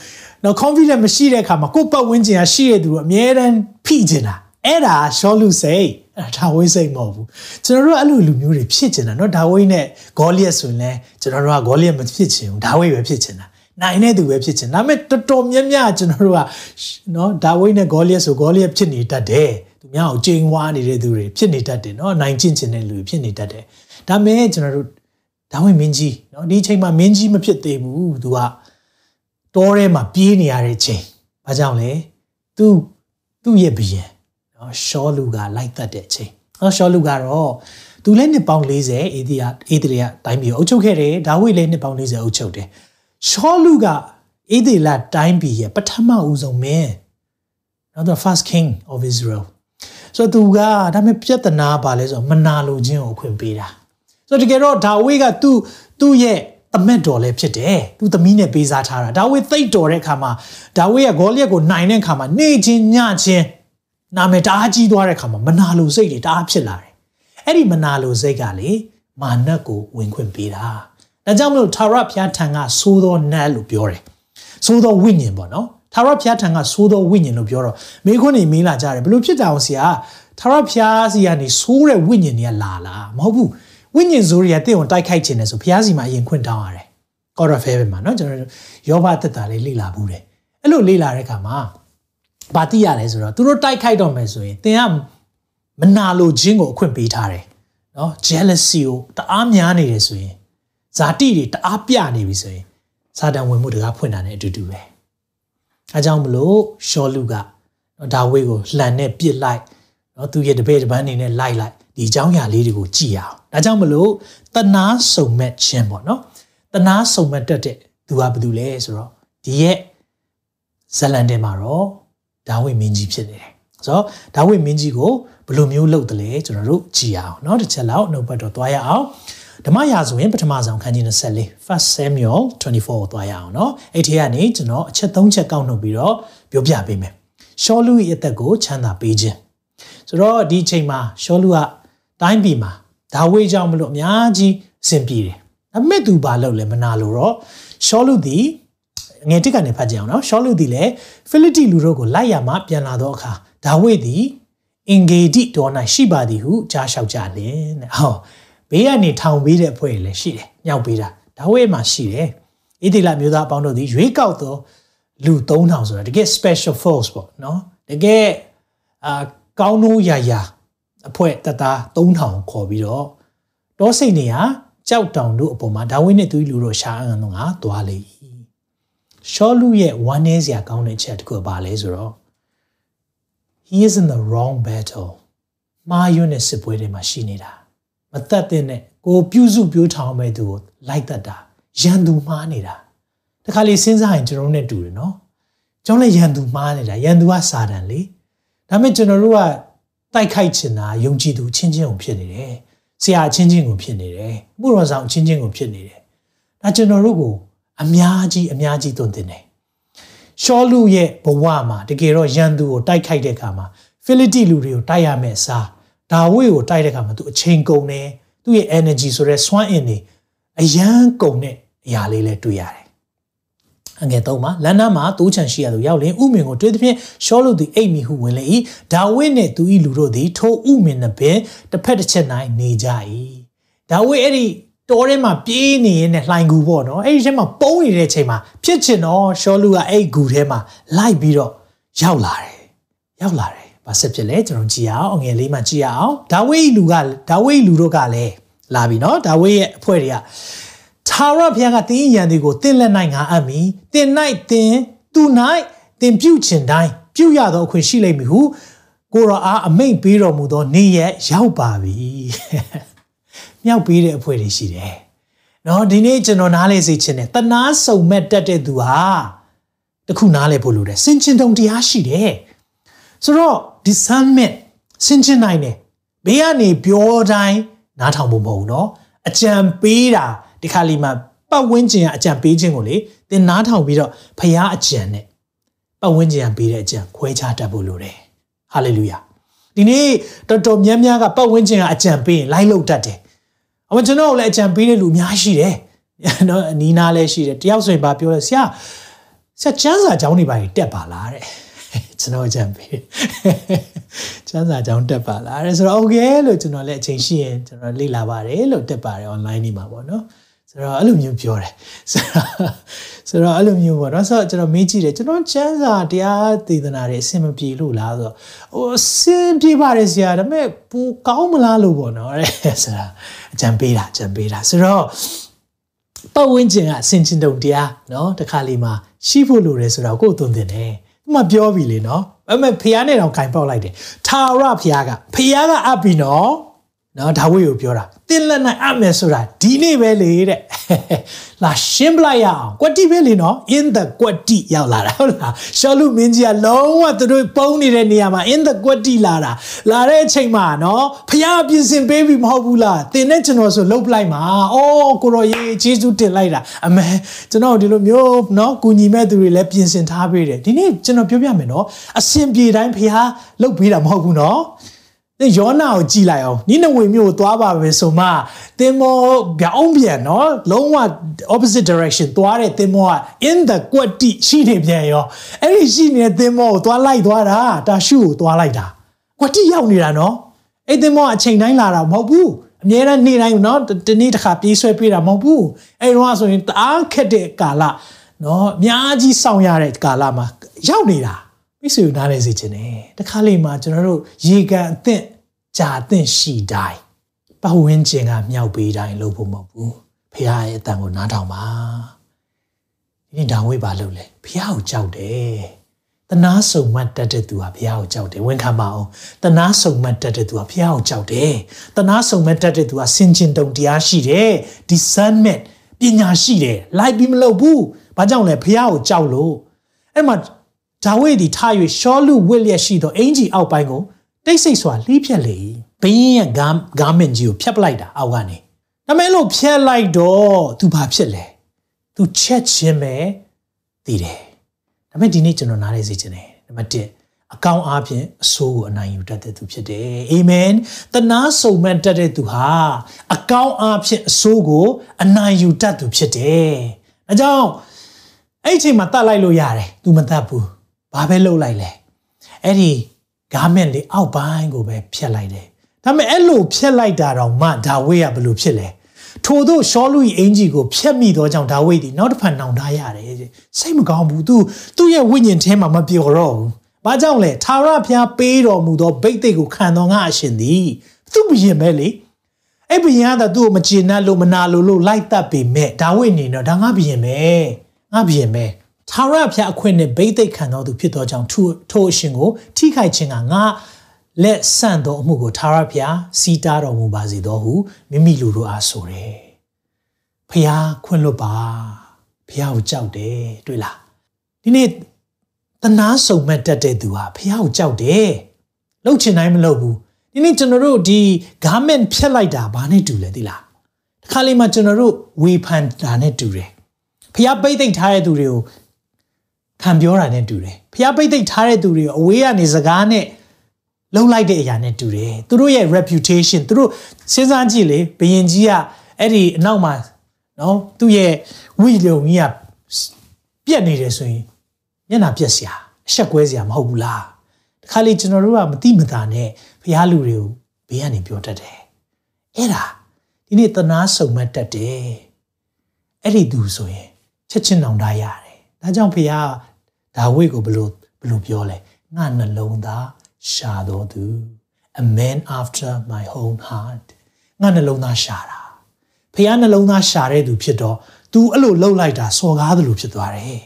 နော် confident မရှိတဲ့အခါမှာကိုပတ်ဝန်းကျင်ကရှိတဲ့သူအမြဲတမ်းဖိကျင်တာအဲ့ဒါရှောလူစိတ်အဲ့ဒါဒါဝိစိတ်မဟုတ်ဘူးကျွန်တော်တို့အဲ့လိုလူမျိုးတွေဖြစ်ကျင်တာနော်ဒါဝိနဲ့ဂေါလိယက်ဆိုရင်လည်းကျွန်တော်တို့ကဂေါလိယက်မဖြစ်ချင်ဘူးဒါဝိပဲဖြစ်ချင်တာ နိုင်တဲ့သူပဲဖြစ်ချင်ဒါပေမဲ့တော်တော်များများကျွန်တော်တို့ကနော်ဒါဝိနဲ့ဂေါလိယက်ဆိုဂေါလိယက်ဖြစ်နေတတ်တယ်သူများကိုချိန်ဝါနေတဲ့သူတွေဖြစ်နေတတ်တယ်နော်နိုင်ကျင့်ချင်တဲ့လူတွေဖြစ်နေတတ်တယ်ဒါပေမဲ့ကျွန်တော်တို့ဒါဝိမင်းကြီးနော်ဒီအချိန်မှာမင်းကြီးမဖြစ်သေးဘူးသူကတောထဲမှာပြေးနေရတဲ့ချိန်ဘာကြောင့်လဲသူသူ့ရဲ့ဘယံနော်ရှောလူကလိုက်တတ်တဲ့ချိန်နော်ရှောလူကတော့သူလည်းနှစ်ပေါင်း40အေဒီယာအေဒီယာတိုင်းပြည်ကိုအုပ်ချုပ်ခဲ့တယ်ဒါဝိလည်းနှစ်ပေါင်း40အုပ်ချုပ်တယ် ရှောလူကအေဒီလာတိုင်းပြည်ရဲ့ပထမဦးဆုံးမင်းနော် the first king of Israel ဆိုတော့သူကဒါပေမဲ့ပြဿနာပါလဲဆိုတော့မနာလိုခြင်းကိုအခွင့်ပေးတာဆိုတော့တကယ်တော့ဒါဝိကသူ့သူ့ရဲ့အမက်တော်လည်းဖြစ်တယ်သူသမီးနဲ့ပေးစားထားတာဒါဝိသိတ်တော်တဲ့အခါမှာဒါဝိရဲ့ဂေါလိယက်ကိုနိုင်တဲ့အခါမှာနေချင်းညချင်းနာမည်တအားကြီးသွားတဲ့အခါမှာမနာလိုစိတ်တွေတအားဖြစ်လာတယ်အဲ့ဒီမနာလိုစိတ်ကလေမာနတ်ကိုဝင်ခွင့်ပေးတာ ဒါကြောင့်မလို့သာရဘုရားထံကသိုးသောနတ်လို့ပြောတယ်။သိုးသောဝိညာဉ်ပေါ့နော်။သာရဘုရားထံကသိုးသောဝိညာဉ်လို့ပြောတော့မိခွန်းနေမင်းလာကြတယ်ဘလို့ဖြစ်တာအောင်ဆရာသာရဘုရားစီကနေသိုးတဲ့ဝိညာဉ်တွေကလာလားမဟုတ်ဘူးဝိညာဉ်ဆိုးတွေကတင့်ကိုတိုက်ခိုက်ခြင်းနဲ့ဆိုဘုရားစီမှာအရင်ခွင့်တောင်းရတယ်။ God of Heaven မှာနော်ကျွန်တော်ယောဘသက်တာလေးလေ့လာဘူးတယ်။အဲ့လိုလေ့လာတဲ့အခါမှာဘာတိရတယ်ဆိုတော့သူတို့တိုက်ခိုက်တော့မယ်ဆိုရင်သင်ကမနာလိုခြင်းကိုအခွင့်ပေးထားတယ်။နော် jealousy ကိုတအားများနေတယ်ဆိုရင် ဇာတိတွေတအားပြနေပြီဆိုရင်စာတန်ဝင်မှုတကားဖွင့်တာနဲ့အတူတူပဲအဲကြောင့်မလို့ရှောလူကဒါဝိကိုလှန်နဲ့ပြစ်လိုက်เนาะသူရဲ့တပည့်တပန်းနေနဲ့လိုက်လိုက်ဒီအကြောင်းအရာလေးတွေကိုကြည့်အောင်ဒါကြောင့်မလို့တနာစုံမဲ့ခြင်းပေါ့နော်တနာစုံမဲ့တက်တဲ့သူကဘာတူလဲဆိုတော့ဒီရဲ့ဇလန်တင်မှာတော့ဒါဝိမင်းကြီးဖြစ်နေတယ်ဆိုတော့ဒါဝိမင်းကြီးကိုဘယ်လိုမျိုးလုပ်တယ်လဲကျွန်တော်တို့ကြည့်အောင်เนาะတစ်ချက်လောက်နှုတ်ပတ်တော့သွားရအောင် ဓမ္မရာဇဝင်ပထမဆုံးခန်းကြီး24 First Samuel 24ကိုသွားရအောင်နော်အဲ့ဒီကနေကျွန်တော်အချက်၃ချက်ကောက်နှုတ်ပြီးတော့ပြောပြပေးမယ်ရှောလူရဲ့အသက်ကိုချမ်းသာပေးခြင်းဆိုတော့ဒီအချိန်မှာရှောလူကတိုင်းပြည်မှာဒါဝေကြောင့်မလို့အများကြီးစင်ပြေတယ်ဒါပေမဲ့သူဘာလုပ်လဲမနာလို့တော့ရှောလူဒီငယ်တစ်ကနေဖတ်ကြအောင်နော်ရှောလူဒီလည်းဖိလိတိလူတို့ကိုလိုက်ရမှပြန်လာတော့အခါဒါဝေသည်အင်ဂေဒီတော်၌ရှိပါသည်ဟုကြားလျှောက်ကြလင်တဲ့ဟော ဘေးကနေထောင်ပေးတဲ့အဖွဲ့လည်းရှိတယ်ညှောက်ပေးတာဒါဝိမှာရှိတယ်ဣတိလမျိုးသားအပေါင်းတို့သည်ရွေးကောက်သောလူ3000ဆိုတာတကယ် special force ပေါ့နော်တကယ်အာကောင်းနိုးရာရာအဖွဲ့တပ်သား3000ခေါ်ပြီးတော့တောစိတ်နေရကြောက်တောင်တို့အပေါ်မှာဒါဝိနဲ့သူလူတို့ရှာအံတော့ငါသွားလေရှောလူရဲ့ဝမ်းနည်းစရာကောင်းတဲ့ချက်တခုပါလဲဆိုတော့ he is in the wrong battle မာယွန်းတဲ့စစ်ပွဲတွေမှာရှိနေတာ မတတ်တဲ့နဲ့ကိုပြုစုပြောထောင်မဲ့သူကိုလိုက်တတ်တာရန်သူမှားနေတာတခါလေစဉ်းစားရင်ကျွန်တော်တို့နဲ့တူတယ်နော်ကျွန်တော်လည်းရန်သူမှားနေတာရန်သူကစာတန်လေဒါပေမဲ့ကျွန်တော်တို့ကတိုက်ခိုက်ချင်တာယုံကြည်သူချင်းချင်းကိုဖြစ်နေတယ်ဆရာချင်းချင်းကိုဖြစ်နေတယ်မှုတော်ဆောင်ချင်းချင်းကိုဖြစ်နေတယ်ဒါကျွန်တော်တို့ကိုအများကြီးအများကြီးသွန်သင်တယ်ရှောလူရဲ့ဘဝမှာတကယ်တော့ရန်သူကိုတိုက်ခိုက်တဲ့အခါမှာဖိလိတိလူတွေကိုတိုက်ရမယ့်အစား ဒါဝိကိုတိုက်တဲ့အခါမှာသူအချိန်ကုန်တယ်သူ့ရဲ့ energy ဆိုတဲ့စွမ်းအင်တွေအယမ်းကုန်တဲ့အရာလေးလည်းတွေ့ရတယ်အငယ်သုံးမှာလန်နာမှာတိုးချန်ရှိရသူရောက်လင်ဥမင်ကိုတွေ့သဖြင့်ရှောလုသည်အိတ်မီဟုဝင်လေ၏ဒါဝိနှင့်သူ၏လူတို့သည်ထိုဥမင်နှပင်တစ်ဖက်တစ်ချက်၌နေကြ၏ဒါဝိအဲ့ဒီတောထဲမှာပြေးနေရတဲ့လှိုင်ကူပေါ့နော်အဲ့ဒီထဲမှာပုံးနေတဲ့အချိန်မှာဖြစ်ချင်တော့ရှောလုကအဲ့ဂူထဲမှာလိုက်ပြီးတော့ရောက်လာတယ်ရောက်လာတယ် ဘာဆက်ဖြစ်လဲကျွန်တော်ကြည့်ရအောင်အငယ်လေးမှကြည့်ရအောင်ဒါဝိလူကဒါဝိလူတို့ကလည်းလာပြီနော်ဒါဝိရဲ့အဖွဲ့တွေကထာဝရဘုရားကတင်းရန်တွေကိုတင်းလက်၌ငါအပ်မည်တင်း၌တင်းသူ၌တင်းပြုတ်ချင်တိုင်းပြုတ်ရသောအခွင့်ရှိလိမ့်မည်ဟုကိုရောအားအမိန့်ပေးတော်မူသောနေ့ရက်ရောက်ပါပြီမြောက်ပေးတဲ့အဖွဲ့တွေရှိတယ်နော်ဒီနေ့ကျွန်တော်နားလေစေချင်တယ်တနာစုံမဲ့တက်တဲ့သူဟာတခုနားလေဖို့လိုတယ်စင်ချင်တုံတရားရှိတယ်ဆိုတော့ discernment စင်ချင်နိုင်တယ်ဘေးကနေပြောတိုင်းနားထောင်ဖို့မဟုတ်ဘူးเนาะအကြံပေးတာဒီခါလီမှာပတ်ဝန်းကျင်ကအကြံပေးခြင်းကိုလေသင်နားထောင်ပြီးတော့ဖရားအကြံနဲ့ပတ်ဝန်းကျင်ကပေးတဲ့အကြံခွဲခြားတတ်ဖို့လိုတယ်ဟာလေလုယာဒီနေ့တော်တော်များများကပတ်ဝန်းကျင်ကအကြံပေးရင်လိုက်လို့တတ်တယ်အမကျွန်တော်လည်းအကြံပေးတဲ့လူအများရှိတယ်နော်အနီးနားလည်းရှိတယ်တယောက်ဆိုရင်ဗာပြောလဲဆရာဆရာကျန်းစာကျောင်းနေပါတက်ပါလားတဲ့ ကျွန်တော်ကြံပေးချမ်းစာကြောင်းတက်ပါလားအဲဆိုတော့ okay လို့ကျွန်တော်လည်းအချိန်ရှိရင်ကျွန်တော်လေ့လာပါတယ်လို့တက်ပါတယ် online နေမှာပေါ့နော်ဆိုတော့အဲ့လိုမျိုးပြောတယ်ဆိုတော့ဆိုတော့အဲ့လိုမျိုးပေါ့နော်ဆိုတော့ကျွန်တော်မေးကြည့်တယ်ကျွန်တော်ချမ်းစာတရားသေဒနာတွေအဆင်မပြေလို့လားဆိုတော့ဟိုအဆင်ပြေပါတယ်ဆရာဒါပေမဲ့ပူကောင်းမလားလို့ပေါ့နော်တဲ့ဆိုတာအကြံပေးတာအကြံပေးတာဆိုတော့ပတ်ဝန်းကျင်ကအဆင်ချင်တုံတရားနော်တခါလေးမှာရှိဖို့လိုတယ်ဆိုတော့ကိုယ်အသွင်တင်တယ် မာပြောပြီလေနော်အမေဖះနဲ့တော့ကင်ပေါက်လိုက်တယ်ထာဝရဖះကဖះကအပ်ပြီနော် နော်ဒါဝိကိုပြောတာတင်းလက်နိုင်အပ်မယ်ဆိုတာဒီနေ့ပဲလေတဲ့လာရှင်းပလိုက်ရအောင်ကွက်တိပဲလေနော် in the ကွက်တိရောက်လာတာဟုတ်လားရှောလူမင်းကြီးကလုံးဝသူတို့ပုံနေတဲ့နေရာမှာ in the ကွက်တိလာတာလာတဲ့အချိန်မှာနော်ဖះပြင်ဆင်ပေးပြီမဟုတ်ဘူးလားတင်းနဲ့ကျွန်တော်ဆိုလှုပ်လိုက်မှာအော်ကိုရောရေးဂျေဇုတင်လိုက်တာအမေကျွန်တော်ဒီလိုမျိုးနော်ကူညီမဲ့သူတွေလည်းပြင်ဆင်ထားပေးတယ်ဒီနေ့ကျွန်တော်ပြောပြမယ်နော်အစဉ်ပြေတိုင်းဖះလှုပ်ပေးတာမဟုတ်ဘူးနော် သင်ယောနာကိုကြည်လိုက်အောင်နိနဝေမြို့ကိုသွားပါပဲဆိုမှသင်မောပြောင်းပြန်နော်လုံးဝ opposite direction သွားတဲ့သင်မောက in the ကွက်တိရှိနေပြန်ရောအဲ့ဒီရှိနေတဲ့သင်မောကိုသွားလိုက်သွားတာတာရှုကိုသွားလိုက်တာကွက်တိရောက်နေတာနော်အဲ့သင်မောကအချိန်တိုင်းလာတာမဟုတ်ဘူးအမြဲတမ်းနေ့တိုင်းနော်ဒီနေ့တစ်ခါပြေးဆွဲပေးတာမဟုတ်ဘူးအဲ့တော့ဆိုရင်တအားခက်တဲ့ကာလနော်အများကြီးစောင့်ရတဲ့ကာလမှာရောက်နေတာမိတ်ဆွေနားလဲစေချင်တယ်တခါလေမှာကျွန်တော်တို့ရေကန်အသင့် ကြာအသင့်ရှိတိုင်းပတ်ဝန်းကျင်ကမြောက်ပေးတိုင်းလုပ်ဖို့မဟုတ်ဘူးဖခင်ရဲ့အတန်ကိုနားထောင်ပါဒီနေ့ဒါဝိပါလို့လေဖခင်ကိုကြောက်တယ်တနာဆုံမှတ်တတ်တဲ့သူဟာဘုရားကိုကြောက်တယ်ဝန်ခံပါအောင်တနာဆုံမှတ်တတ်တဲ့သူဟာဘုရားကိုကြောက်တယ်တနာဆုံမှတ်တတ်တဲ့သူဟာစင်ကျင်တုံတရားရှိတယ် discernment ပညာရှိတယ်လိုက်ပြီးမလုပ်ဘူးဘာကြောင့်လဲဘုရားကိုကြောက်လို့အဲ့မှာဒါဝိဒ်ဒီထား၍ရှောလူဝစ်လျက်ရှိသောအင်ဂျီအောက်ပိုင်းကို တိတ်ဆိတ်စွာလှီးဖြတ်လေဘင်းရဲ့ဂမ်ဂါမင်ကြီးကိုဖြတ်ပလိုက်တာအောက်ကနေဒါမဲ့လို့ဖြတ်လိုက်တော့သူဘာဖြစ်လဲသူချက်ချင်းပဲသိတယ်ဒါပေမဲ့ဒီနေ့ကျွန်တော်နားလဲစေချင်တယ်နံပါတ်1အကောင်းအားဖြင့်အဆိုးကိုအနိုင်ယူတတ်တဲ့သူဖြစ်တယ်အာမင်တနာစုံမဲ့တတ်တဲ့သူဟာအကောင်းအားဖြင့်အဆိုးကိုအနိုင်ယူတတ်သူဖြစ်တယ်အဲကြောင့်အဲ့ဒီအချိန်မှာတတ်လိုက်လို့ရတယ် तू မတတ်ဘူးဘာပဲလုပ်လိုက်လဲအဲ့ဒီ ဂါမင့်လေးအောက်ပိုင်းကိုပဲဖြတ်လိုက်တယ်ဒါပေမဲ့အဲ့လိုဖြတ်လိုက်တာတော့မှဒါဝိကဘယ်လိုဖြစ်လဲထို့သောရှောလူ၏အင်ကြီးကိုဖျက်မိသောကြောင့်ဒါဝိဒ်သည်နောက်တစ်ဖန်နောင်တရတယ်စိတ်မကောင်းဘူး तू သူ့ရဲ့ဝိညာဉ်ထဲမှာမပြောတော့ဘူးဘာကြောင့်လဲသာရဖျားပေးတော်မူသောဗိတ်သိက်ကိုခံတော်ငါအရှင်သည်သူ့ဘရင်ပဲလေအဲ့ဘရင်ကသူ့ကိုမကျေနပ်လို့မနာလို့လို့လိုက်တတ်ပေမဲ့ဒါဝိဒ်နေတော့ဒါငါဘရင်ပဲငါဘရင်ပဲ သာရဖျားအခွင့်နဲ့ဗိတ်သိက်ခံတော်သူဖြစ်သောကြောင့်ထိုအရှင်ကိုထိခိုက်ခြင်းကငါလက်ဆန့်သောအမှုကိုသာရဖျားစီးတားတော်မူပါစေသောဟုမိမိလူတို့အားဆိုတယ်။ဘဖះခွင့်လွတ်ပါဖះကိုကြောက်တယ်တွေ့လားဒီနေ့တနာစုံမဲ့တက်တဲ့သူဟာဖះကိုကြောက်တယ်လှုပ်ချင်တိုင်းမလှုပ်ဘူးဒီနေ့ကျွန်တော်တို့ဒီ garment ဖြတ်လိုက်တာဘာနဲ့တူလဲသိလားတခါလေးမှကျွန်တော်တို့ဝေဖန်တာနဲ့တူတယ်ဖះပိတ်သိမ့်ထားတဲ့သူတွေကို ခံပြောတာနဲ့တူတယ်ဖះပိတ်သိမ့်ထားတဲ့သူတွေကိုအဝေးကနေစကားနဲ့လှုပ်လိုက်တဲ့အရာနဲ့တူတယ်သူတို့ရဲ့ reputation သူတို့စဉ်းစားကြည့်လေဘယင်ကြီးကအဲ့ဒီအနောက်မှာနော်သူ့ရဲ့ဝိလုံကြီးကပြက်နေတယ်ဆိုရင်မျက်နှာပြက်စရာအဆက်ကွဲစရာမဟုတ်ဘူးလားတခါလေကျွန်တော်တို့ကမတိမတာနဲ့ဖះလူတွေကိုဘေးကနေပြောတတ်တယ်အဲ့ဒါဒီနေ့တနာစုံမတ်တတ်တယ်အဲ့ဒီသူဆိုရင်ချက်ချင်းနောင်တရတယ်ဒါကြောင့်ဖះ ဒါဝိတ်ကိုဘလို့ဘလို့ပြောလဲငါနှလုံးသားရှာတော်သူ a man after my own heart ငါနှလုံးသားရှာတာဖះနှလုံးသားရှာတဲ့သူဖြစ်တော့ तू အဲ့လိုလှုပ်လိုက်တာစော်ကားသလိုဖြစ်သွားတယ်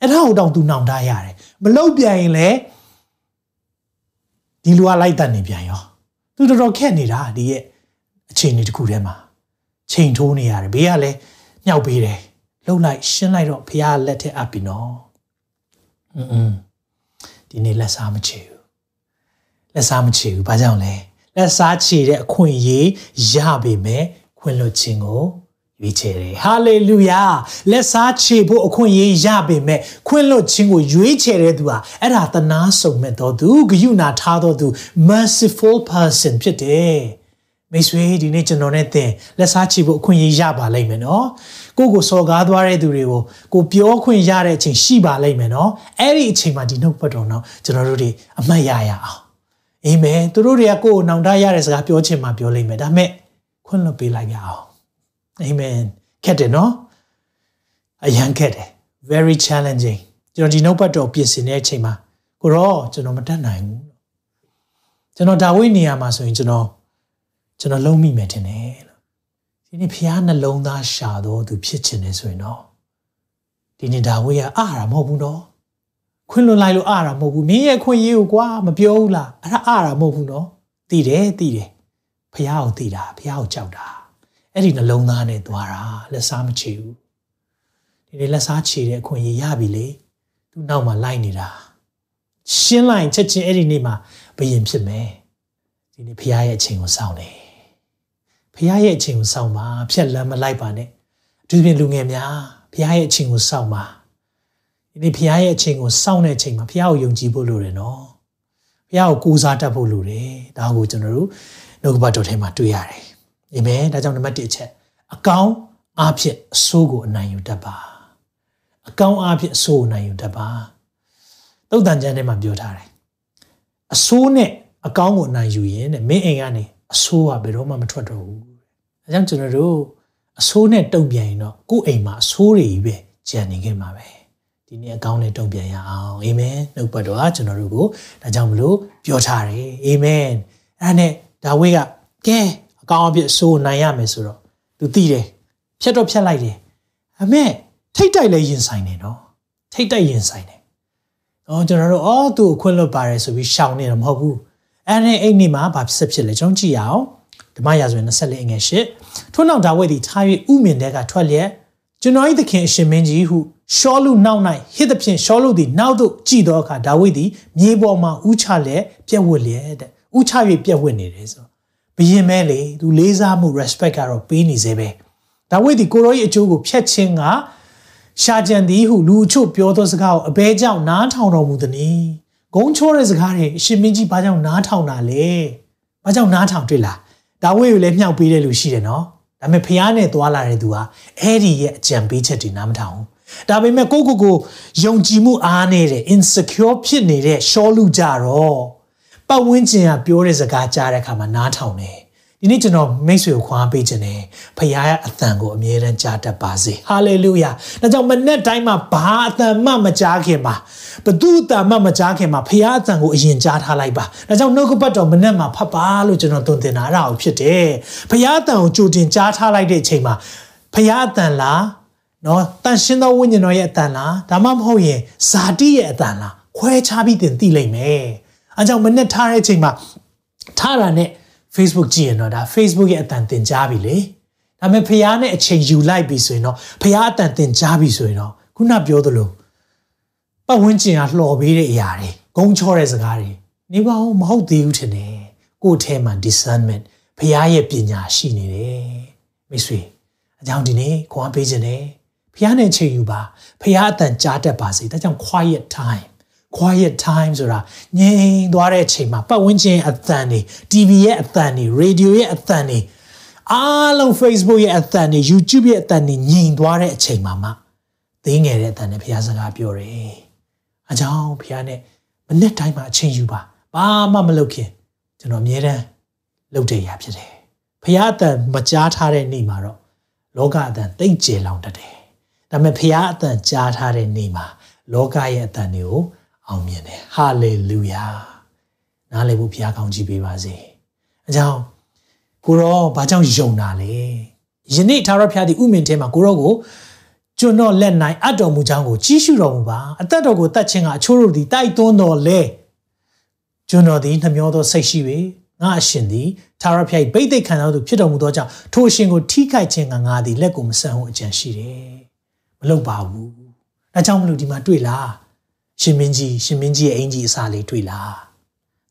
အဲ့ဒါကိုတောင် तू နောင်တရတယ်မလှုပ်ပြန်ရင်လည်းဒီလူကလိုက်တတ်နေပြန်ရော तू တော်တော်ခက်နေတာဒီရဲ့အချိန်တွေတခုတည်းမှာချိန်ထိုးနေရတယ်ဘေးကလည်းမြောက်ပေးတယ်လှုပ်လိုက်ရှင်းလိုက်တော့ဖះလက်ထက်အပ်ပြီနော် อืมဒီနေ့လက်စားမချေဘူးလက်စားမချေဘူးဘာကြောင့်လဲလက်စားချေတဲ့အခွင့်အရေးရပေမဲ့ခွင့်လွှတ်ခြင်းကိုရွေးချယ်တယ်ဟာလေလုယာလက်စားချေဖို့အခွင့်အရေးရပေမဲ့ခွင့်လွှတ်ခြင်းကိုရွေးချယ်တဲ့သူဟာအဲ့ဒါတနာစုံမဲ့တော်သူဂယုဏထားတော်သူ merciful person ဖြစ်တယ် မိတ်ဆွေဒီနေ့ကျွန်တော်နဲ့သင်လက်စားချေဖို့အခွင့်အရေးရပါလိမ့်မယ်နော်ကိုကိုစော်ကားသွားတဲ့သူတွေကိုကိုပြောခွင့်ရတဲ့အချိန်ရှိပါလိမ့်မယ်နော်အဲ့ဒီအချိန်မှာဒီနှုတ်ပတ်တော်နော်ကျွန်တော်တို့တွေအမှတ်ရရအောင်အာမင်သူတို့တွေကကိုယ်ကိုနောင်တရတဲ့စကားပြောချင်မှပြောလိမ့်မယ်ဒါပေမဲ့ခွင့်လွှတ်ပေးလိုက်ရအောင်အာမင်ခက်တယ်နော်အရန်ခက်တယ် very challenging ကျွန်တော်ဒီနှုတ်ပတ်တော်ပြင်ဆင်တဲ့အချိန်မှာကိုရောကျွန်တော်မတတ်နိုင်ဘူးကျွန်တော်ဒါဝိနေရာမှာဆိုရင်ကျွန်တော် ကျွန်တော်လုံးမိမယ်ထင်တယ်လို့ဒီနေ့ဖျားနှလုံးသားရှာတော့သူဖြစ်ချင်တယ်ဆိုရင်တော့ဒီနေ့ဒါဝိကအားရမဟုတ်ဘူးနော်ခွင့်လွန်လိုက်လို့အားရမဟုတ်ဘူးမင်းရဲ့ခွင့်ရေးကိုကွာမပြောဘူးလားအဲ့ဒါအားရမဟုတ်ဘူးနော်သိတယ်သိတယ်ဖျားကိုသိတာဖျားကိုကြောက်တာအဲ့ဒီနှလုံးသားနဲ့သွားတာလက်စားမချေဘူးဒီနေ့လက်စားချေတဲ့အခွင့်အရေးရပြီလေသူ့နောက်မှာလိုက်နေတာရှင်းလိုက်ချက်ချင်းအဲ့ဒီနေ့မှာဘယင်ဖြစ်မယ်ဒီနေ့ဖခင်ရဲ့အချိန်ကိုစောင့်တယ် ဖခင်ရဲ့အချိန်ကိုစောင့်ပါဖြက်လမ်းမလိုက်ပါနဲ့အထူးဖြင့်လူငယ်များဖခင်ရဲ့အချိန်ကိုစောင့်ပါဒီနေ့ဖခင်ရဲ့အချိန်ကိုစောင့်တဲ့အချိန်မှာဖခင်ကိုယုံကြည်ဖို့လိုတယ်နော်ဖခင်ကိုကိုးစားတတ်ဖို့လိုတယ်ဒါကိုကျွန်တော်တို့နှုတ်ကပတ်တော်ထဲမှာတွေ့ရတယ်အာမင်ဒါကြောင့်နံပါတ်1အချက်အကောင်းအားဖြင့်အဆိုးကိုအနိုင်ယူတတ်ပါအကောင်းအားဖြင့်အဆိုးကိုနိုင်ယူတတ်ပါသုတ်တန်ကျမ်းထဲမှာပြောထားတယ်အဆိုးနဲ့အကောင်းကိုနိုင်ယူရင်တဲ့မင်းအိမ်ကနေအဆိုးကဘယ်တော့မှမထွက်တော့ဘူး။ အဲကြောင့်ကျွန်တော်တို့အဆိုးနဲ့တုံ့ပြန်ရင်တော့ကိုယ့်အိမ်မှာအဆိုးတွေကြီးပဲကြံနေခဲ့မှာပဲ။ဒီနေ့အကောင်းနဲ့တုံ့ပြန်ရအောင်။အာမင်။နှုတ်ပတ်တော်ကကျွန်တော်တို့ကိုဒါကြောင့်မလို့ပြောထားတယ်။အာမင်။အဲ့ဒါနဲ့ဒါဝိဒ်ကကဲအကောင်းအဖြစ်အဆိုးနိုင်ရမယ်ဆိုတော့သူသိတယ်။ဖြတ်တော့ဖြတ်လိုက်တယ်။အမေထိတ်တိုက်လဲရင်ဆိုင်တယ်နော်။ထိတ်တိုက်ရင်ဆိုင်တယ်။အော်ကျွန်တော်တို့အော်သူ့ကိုခွင့်လွတ်ပါတယ်ဆိုပြီးရှောင်နေတယ်မဟုတ်ဘူး။အဲ့ဒီအဲ့ဒီမှာဘာဖြစ်ဖြစ်လဲကျွန်တော်ကြည့်ရအောင် ဓမ္မရာဇဝင်24အငယ်8ထို့နောက်ဒါဝိဒ်သည်ထား၍ဥမင်တဲကထွက်လျက်ကျွန်တော်၏သခင်အရှင်မင်းကြီးဟုရှောလူနောက်၌ဟစ်သဖြင့်ရှောလူသည်နောက်သို့ကြည့်သောအခါဒါဝိဒ်သည်မြေပေါ်မှဥချလျက်ပြက်ဝတ်လျက်တဲ့ဥချ၍ပြက်ဝတ်နေတယ်ဆိုဘယင်မဲလေသူလေးစားမှု respect ကတော့ပေးနေစေပဲဒါဝိဒ်သည်ကိုရော၏အကျိုးကိုဖျက်ခြင်းကရှာကြံသည်ဟုလူအချို့ပြောသောစကားကိုအဘဲကြောင့်နားထောင်တော်မူသည်။ဂုံချိုးတဲ့စကားတွေအရှင်မင်းကြီးဘာကြောင့်နားထောင်တာလဲ။ဘာကြောင့်နားထောင်တွေ့လား။ ဒါဝိဒ်ကိုလည်းမြှောက်ပေးတဲ့လူရှိတယ်နော်။ဒါပေမဲ့ဖះနဲ့သွားလာတဲ့သူဟာအဲ့ဒီရဲ့အကြံပေးချက်တွေနားမထောင်ဘူး။ဒါပေမဲ့ကိုကိုကိုယုံကြည်မှုအားနေတဲ့ insecure ဖြစ်နေတဲ့ရှောလူကြတော့ပတ်ဝန်းကျင်ကပြောတဲ့စကားကြားတဲ့အခါမှာနားထောင်တယ် ဒီနေ့ကျွန်တော်မိတ်ဆွေကိုခွာပေးခြင်းနဲ့ဖခင်ရဲ့အသံကိုအမြဲတမ်းကြားတတ်ပါစေဟာလေလုယာဒါကြောင့်မနေ့တိုင်းမှာဘာအသံမှမကြားခင်မှာဘသူအသံမှမကြားခင်မှာဖခင်အသံကိုအရင်ကြားထားလိုက်ပါဒါကြောင့်နှုတ်ကပတ်တော်မနေ့မှာဖတ်ပါလို့ကျွန်တော်သွန်သင်တာအဲ့ဒါကိုဖြစ်တယ်ဖခင်အသံကိုကြိုတင်ကြားထားလိုက်တဲ့အချိန်မှာဖခင်အသံလားနော်တန်ရှင်းသောဝိညာဉ်တော်ရဲ့အတန်လားဒါမှမဟုတ်ရင်ဇာတိရဲ့အတန်လားခွဲခြားပြီးသင်သိလိမ့်မယ်အဲကြောင့်မနဲ့ထားတဲ့အချိန်မှာထားတာနဲ့ Facebook ကြည့်ရင်တော့ဒါ Facebook ရဲ့အတန်သင်ကြားပြီလေဒါပေမဲ့ဖះနဲ့အချိန်ယူလိုက်ပြီဆိုရင်တော့ဖះအတန်တင်ကြားပြီဆိုရင်တော့ခုနပြောသလိုပတ်ဝန်းကျင်ကလှော်ပေးတဲ့အရာတွေဂုံချောတဲ့စကားတွေနေပါဦးမဟုတ်သေးဘူးထင်တယ်ကိုယ့်ထဲမှာ discernment ဖះရဲ့ပညာရှိနေတယ်မိတ်ဆွေအကြောင်းဒီနေ့ခွန်အားပေးခြင်းနဲ့ဖះနဲ့ချိန်ယူပါဖះအတန်ကြားတတ်ပါစေဒါကြောင့် quiet time quiet time ဆိုတာငြိမ်သွားတဲ့အချိန်မှာပတ်ဝန်းကျင်အသံတွေ TV ရဲ့အသံတွေ radio ရဲ့အသံတွေအားလုံး Facebook ရဲ့အသံတွေ YouTube ရဲ့အသံတွေငြိမ်သွားတဲ့အချိန်မှာမှသိငယ်တဲ့အသံနဲ့ဘုရားစကားပြောတယ်။အကြောင်းဘုရားနဲ့မနေ့တိုင်းမှာအချိန်ယူပါဘာမှမလုပ်ခင်ကျွန်တော်အမြဲတမ်းလုပ်တဲ့အရာဖြစ်တယ်။ဘုရားအသံမကြားထားတဲ့နေ့မှာတော့လောကအသံတိတ်ကျေလောင်တတ်တယ်။ဒါပေမဲ့ဘုရားအသံကြားထားတဲ့နေ့မှာလောကရဲ့အသံတွေကို အောင်မြင်တယ်ဟာလေလုယာနားလည်ဖို့ဘုရားကောင်းကြီးပေးပါစေအကြောင်းကိုရောဘာကြောင့်ယုံတာလဲယနေ့သာရဖျားသည်ဥမင်ထဲမှာကိုရောကိုကျွန်တော်လက်နိုင်အပ်တော်မူကြောင်းကိုကြီးရှုတော်မူပါအသက်တော်ကိုတတ်ခြင်းကအချိုးတို့သည်တိုက်သွန်းတော်လဲကျွန်တော်သည်နှမျောသောစိတ်ရှိပေငါအရှင်သည်သာရဖျား၏ဗိသိက်ခံတော်သူဖြစ်တော်မူသောကြောင့်ထိုအရှင်ကိုထိခိုက်ခြင်းကငါသည်လက်ကိုမဆန်ဟုအကြံရှိတယ်မလုပ်ပါဘူးဒါကြောင့်မလို့ဒီမှာတွေ့လား ရှင်မင်းကြီးရှင်မင်းကြီးရဲ့အင်ကြီးအစာလေးတွေ့လား